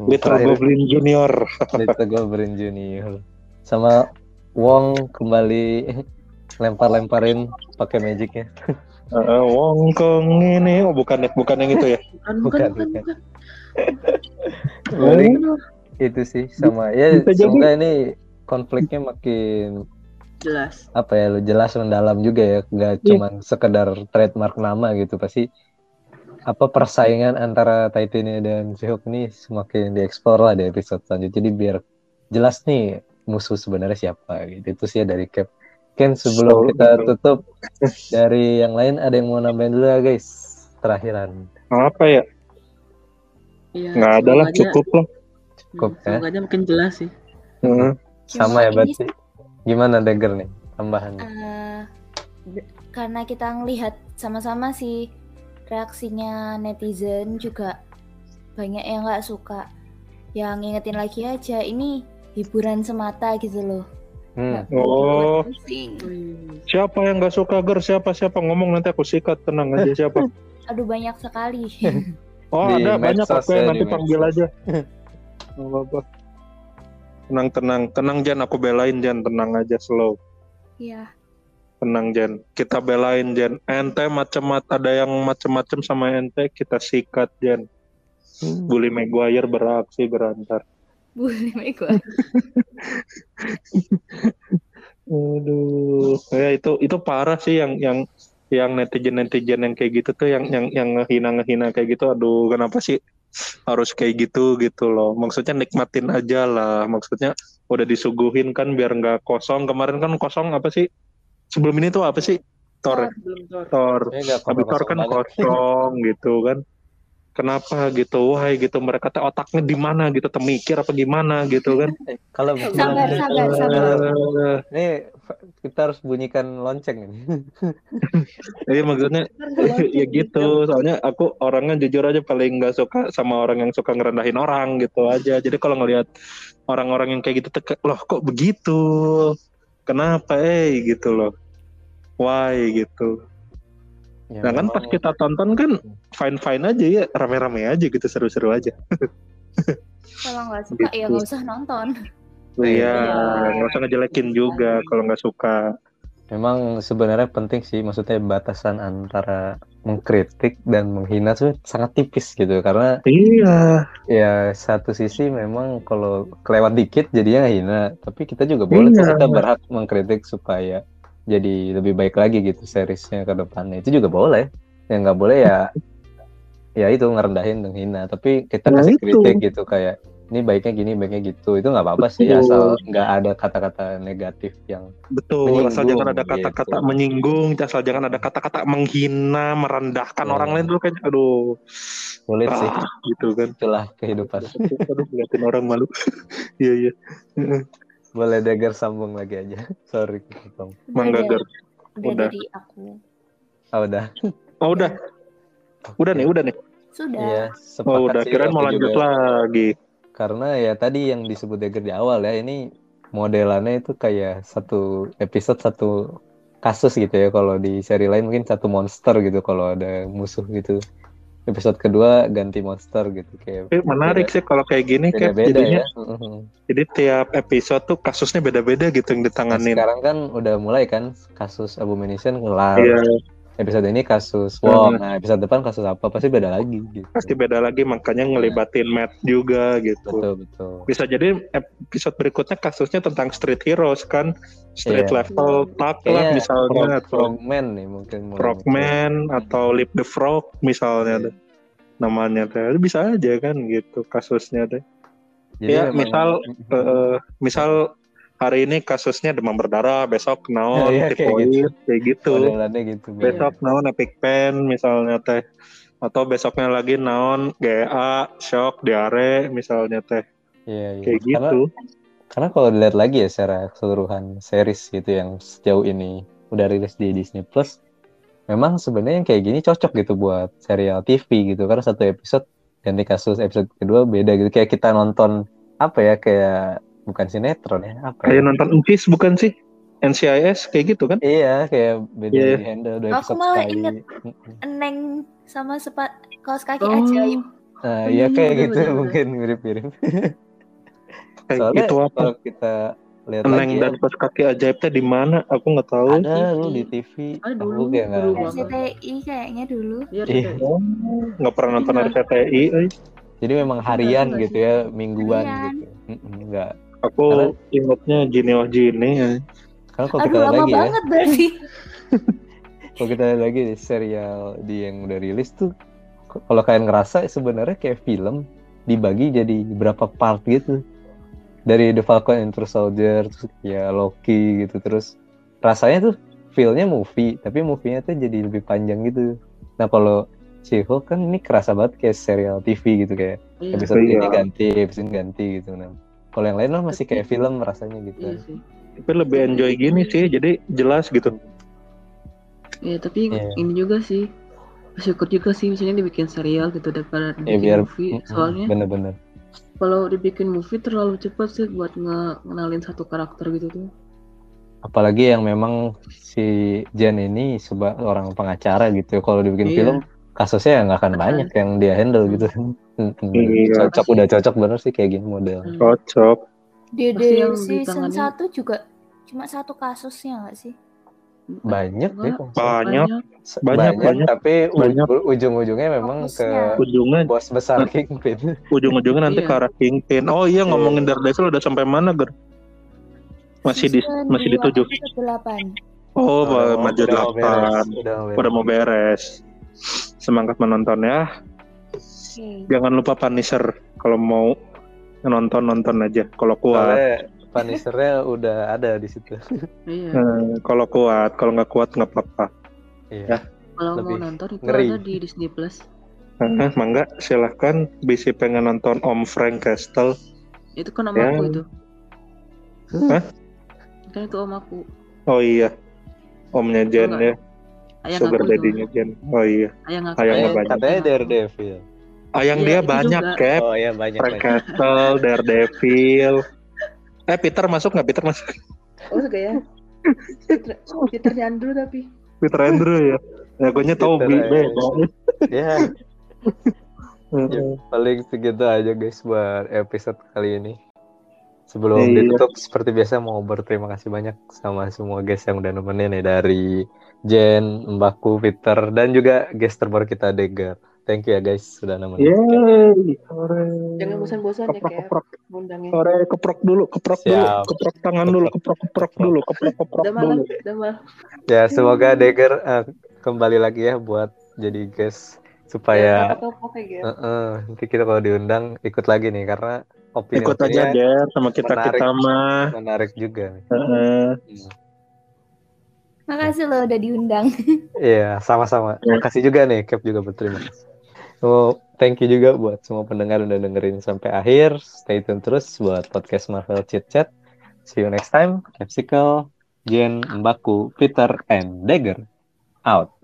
Little terakhir. Goblin Junior. Little Goblin Junior. Sama Wong kembali lempar-lemparin pakai magicnya. Heeh, Wong Kong ini. Oh bukan bukan yang itu ya. Bukan, bukan, Bukan, bukan, bukan. Itu sih sama ya Bisa jadi- semoga ini konfliknya makin Jelas. apa ya lu jelas mendalam juga ya nggak Iya. cuman sekedar trademark nama gitu pasti apa persaingan antara Titania dan She-Hulk ini semakin dieksplor lah di episode selanjutnya jadi biar jelas nih musuh sebenarnya siapa gitu itu sih ya dari Cap Mungkin sebelum So- kita tutup dari yang lain ada yang mau nambahin dulu ya guys terakhiran Apa ya? Iya. Nggak ada lah, cukup lah. Cukup, Hmm, ya. Semoga aja makin jelas sih. Heeh. sama ya berarti gimana Dagger nih tambahannya Eh, d- karena kita ngelihat sama-sama sih reaksinya netizen juga banyak yang nggak suka yang ngingetin lagi aja ini hiburan semata gitu loh hmm. Oh. pusing. Siapa yang nggak suka ger? Siapa siapa ngomong nanti aku sikat tenang aja siapa. aduh banyak sekali Oh Di ada banyak aku yang ya, nanti panggil aja. Nggak apa-apa. Tenang tenang. Tenang Jan. Aku belain Jan. Tenang aja slow. Iya. Tenang Jan. Kita belain Jan. Ente macam ada yang macem-macem sama ente kita sikat Jan. Bully Maguire beraksi berantar. Boleh gue Aduh, ya itu itu parah sih yang yang yang netizen netizen yang kayak gitu tuh yang yang yang ngehina ngehina kayak gitu. Aduh, kenapa sih harus kayak gitu gitu loh? Maksudnya nikmatin aja lah. Maksudnya udah disuguhin kan biar nggak kosong. Kemarin kan kosong apa sih? Sebelum ini tuh apa sih? Tor. Tor. Habis Tor kan banget. kosong gitu kan. Kenapa gitu? Wah gitu mereka teh otaknya di mana gitu, temikir apa gimana gitu kan? Eh, kalau sabar sabar sabar Eh, ini kita harus bunyikan lonceng ini Iya maksudnya ya gitu. Soalnya aku orangnya jujur aja paling nggak suka sama orang yang suka ngerendahin orang gitu aja. Jadi kalau ngelihat orang-orang yang kayak gitu, tuh kayak, loh kok begitu? Kenapa eh gitu loh? Why gitu. Ya, Nah kan pas kita tonton kan fine-fine aja ya, rame-rame aja gitu, seru-seru aja. kalau nggak suka ya Gitu. nggak usah nonton Iya, Iya. nggak usah ngejelekin juga kalau nggak suka. Memang sebenarnya penting sih, maksudnya batasan antara mengkritik dan menghina tuh sangat tipis gitu. Karena Iya, ya satu sisi memang kalau kelewat dikit jadinya hina, tapi kita juga boleh Iya. kita berhak mengkritik supaya jadi lebih baik lagi gitu seriesnya ke depannya. Itu juga boleh. Yang nggak boleh ya ya itu ngerendahin dan hina. Tapi kita Nah, kasih itu. kritik gitu kayak ini baiknya gini, baiknya gitu. Itu nggak apa-apa sih asal nggak ada kata-kata negatif yang betul. Asal jangan ada kata-kata gitu. menyinggung, asal jangan ada kata-kata menghina, merendahkan Iya. orang lain dulu kan. Aduh, sulit sih. ah, gitu kan. Itulah kehidupan. Aduh, ngeliatin orang malu. Iya, iya. Boleh dagger sambung lagi aja. Sorry kepotong. Udah Mangga dari- Gar. udah Udah. dari aku Ah udah. Oh, udah. Udah nih, udah nih. sudah Iya, sepakat Oh, udah. Kirain mau lanjut juga. lagi. Karena ya tadi yang disebut dagger di awal ya, ini modelannya itu kayak satu episode satu kasus gitu ya. Kalau di seri lain mungkin satu monster gitu kalau ada musuh gitu. Episode kedua ganti monster gitu kayak Eh, menarik sih kalau kayak gini kan. beda-beda Jadinya, ya. Mhm. jadi tiap episode tuh kasusnya beda-beda gitu yang Nah, ditanganin. sekarang kan udah mulai kan kasus Abomination kelar. Iya, Episode ini kasus Wong. Nah, episode depan kasus apa pasti beda lagi gitu. pasti beda lagi makanya ngelibatin Matt juga gitu. Betul, betul. Bisa jadi episode berikutnya kasusnya tentang street heroes kan, street Iya. level tak lah Kayaknya misalnya Frog, atau Frogman nih mungkin Frogman atau Leap the Frog misalnya. namanya teh bisa aja kan gitu kasusnya Jadi ya misal eh, misal hari ini kasusnya demam berdarah besok naon Iya, kayak tipoid kayak gitu. Gitu. besok naon epic pen misalnya teh. Atau besoknya lagi naon GA shock diare misalnya teh. Iya, iya. kayak Karena, gitu. karena kalau dilihat lagi ya secara keseluruhan series gitu yang sejauh ini udah rilis di Disney Plus, memang sebenarnya yang kayak gini cocok gitu buat serial TV gitu. Karena satu episode ganti kasus episode kedua beda gitu. Kayak kita nonton apa ya kayak bukan sinetron ya apa ya? kayak nonton Encis bukan sih NCIS kayak gitu kan Iya, kayak beda Iya. di handle dua Aku malah sekali. inget. Eneng sama sepat kaos kaki Oh, ajaib. Nah, Oh, iya iya, kayak bener, gitu bener, mungkin mirip-mirip. kayak Soalnya gitu apa kalau kita lihat Neng lagi ya, dan pas kaki ajaibnya di mana aku nggak tahu ada TV. lu di TV. Aku dulu, kayak nggak nggak-. RCTI kayaknya dulu. Iya. Oh, nggak pernah nonton Iya. RCTI eh. Jadi memang harian nggak gitu ya, mingguan Harian. gitu. Mm-mm, Enggak. Aku Karena- ingatnya Gini oh Gini ya. Karena kalau kita Aduh lama lagi ya, banget berarti. kalau kita lihat lagi di serial di yang udah rilis tuh, kalau kalian ngerasa sebenarnya kayak film dibagi jadi berapa part gitu. Dari The Falcon and Winter Soldier, terus ya Loki gitu, terus rasanya tuh feel-nya movie, tapi movie-nya tuh jadi lebih panjang gitu. Nah kalau She-Hulk kan ini kerasa banget kayak serial TV gitu kayak Iya, episode Iya. ini ganti, episode ini ganti gitu. Nah, kalau yang lain mah masih kayak film rasanya gitu. iya sih. Tapi lebih enjoy gini sih, jadi jelas gitu. Iya, tapi Iya. ini juga sih bersyukur juga sih misalnya dibikin serial gitu daripada Ya dibikin biar movie. Soalnya bener-bener. kalau dibikin movie terlalu cepat sih buat nge- ngenalin satu karakter gitu tuh. apalagi yang memang si Jen ini seorang pengacara gitu kalau dibikin Iya. film kasusnya nggak akan banyak yang dia handle gitu Mm-mm. Iya. cocok udah cocok bener sih kayak gini model Hmm. Cocok. Di, yang season 1 juga cuma satu kasusnya nggak sih? banyak deh Banyak. Se- banyak, banyak. tapi Banyak. ujung-ujungnya memang ke. Ujungnya bos besar Kingpin ujung-ujungnya nanti Iya. ke arah Kingpin. Oh iya ngomongin Daredevil udah sampai mana, Ger? Masih di masih di tujuh. Oh, udah maju udah mau beres, delapan. udah mau beres. Semangat menonton ya. Oke. Jangan lupa Punisher kalau mau nonton nonton aja. Kalau kuat, soalnya Punisher-nya udah ada di situ Iya. Eh, kalau kuat, kalau nggak kuat nggak apa-apa. iya Kalau mau nonton itu ngeri. ada di Disney Plus. Eh, mangga silahkan bisa pengen nonton Om Frank Castle. Itu kan om Ya. aku itu. Hah? Kan itu om aku. Oh iya, omnya Jen Enggak. ya, Ayang sugar daddy-nya Jen. Oh iya, Ayang aku. Ayangnya Eh, banyak. katanya Daredevil ayang Iya, dia banyak juga. Cap. oh iya banyak Frank banyak Castle, Daredevil. Eh Peter masuk nggak? Peter masuk. Oh suka ya. Peter, Peter Andrew tapi. Peter Andrew ya. Ya gue tahu beda. ya. Ya, paling segitu aja guys buat episode kali ini. Sebelum Iya. ditutup seperti biasa mau berterima kasih banyak sama semua guys yang udah nemenin nih dari Jen, Mbakku, Peter dan juga guest terbaru kita Degar. Thank you ya guys sudah nemenin. Yeay, sore. Jangan bosan-bosan ya Keprok keprok ngundangnya. sore keprok dulu, keprok dulu, Siap. keprok tangan dulu, keprok keprok dulu, keprok keprok Udah malam, dulu. udah malam. Ya semoga Degar eh, kembali lagi ya buat jadi guest supaya gitu. eh, eh, nanti kita kalau diundang ikut lagi nih karena opini Ikut aja Der sama kita kita mah. menarik juga. Heeh. Makasih lo udah diundang. Iya, sama-sama. Ya. Makasih juga nih, Cap juga berterima kasih. So, thank you juga buat semua pendengar udah dengerin sampai akhir. Stay tune terus buat podcast Marvel Chit Chat. See you next time. Capsicle, Jen, Mbaku, Peter, and Dagger. Out.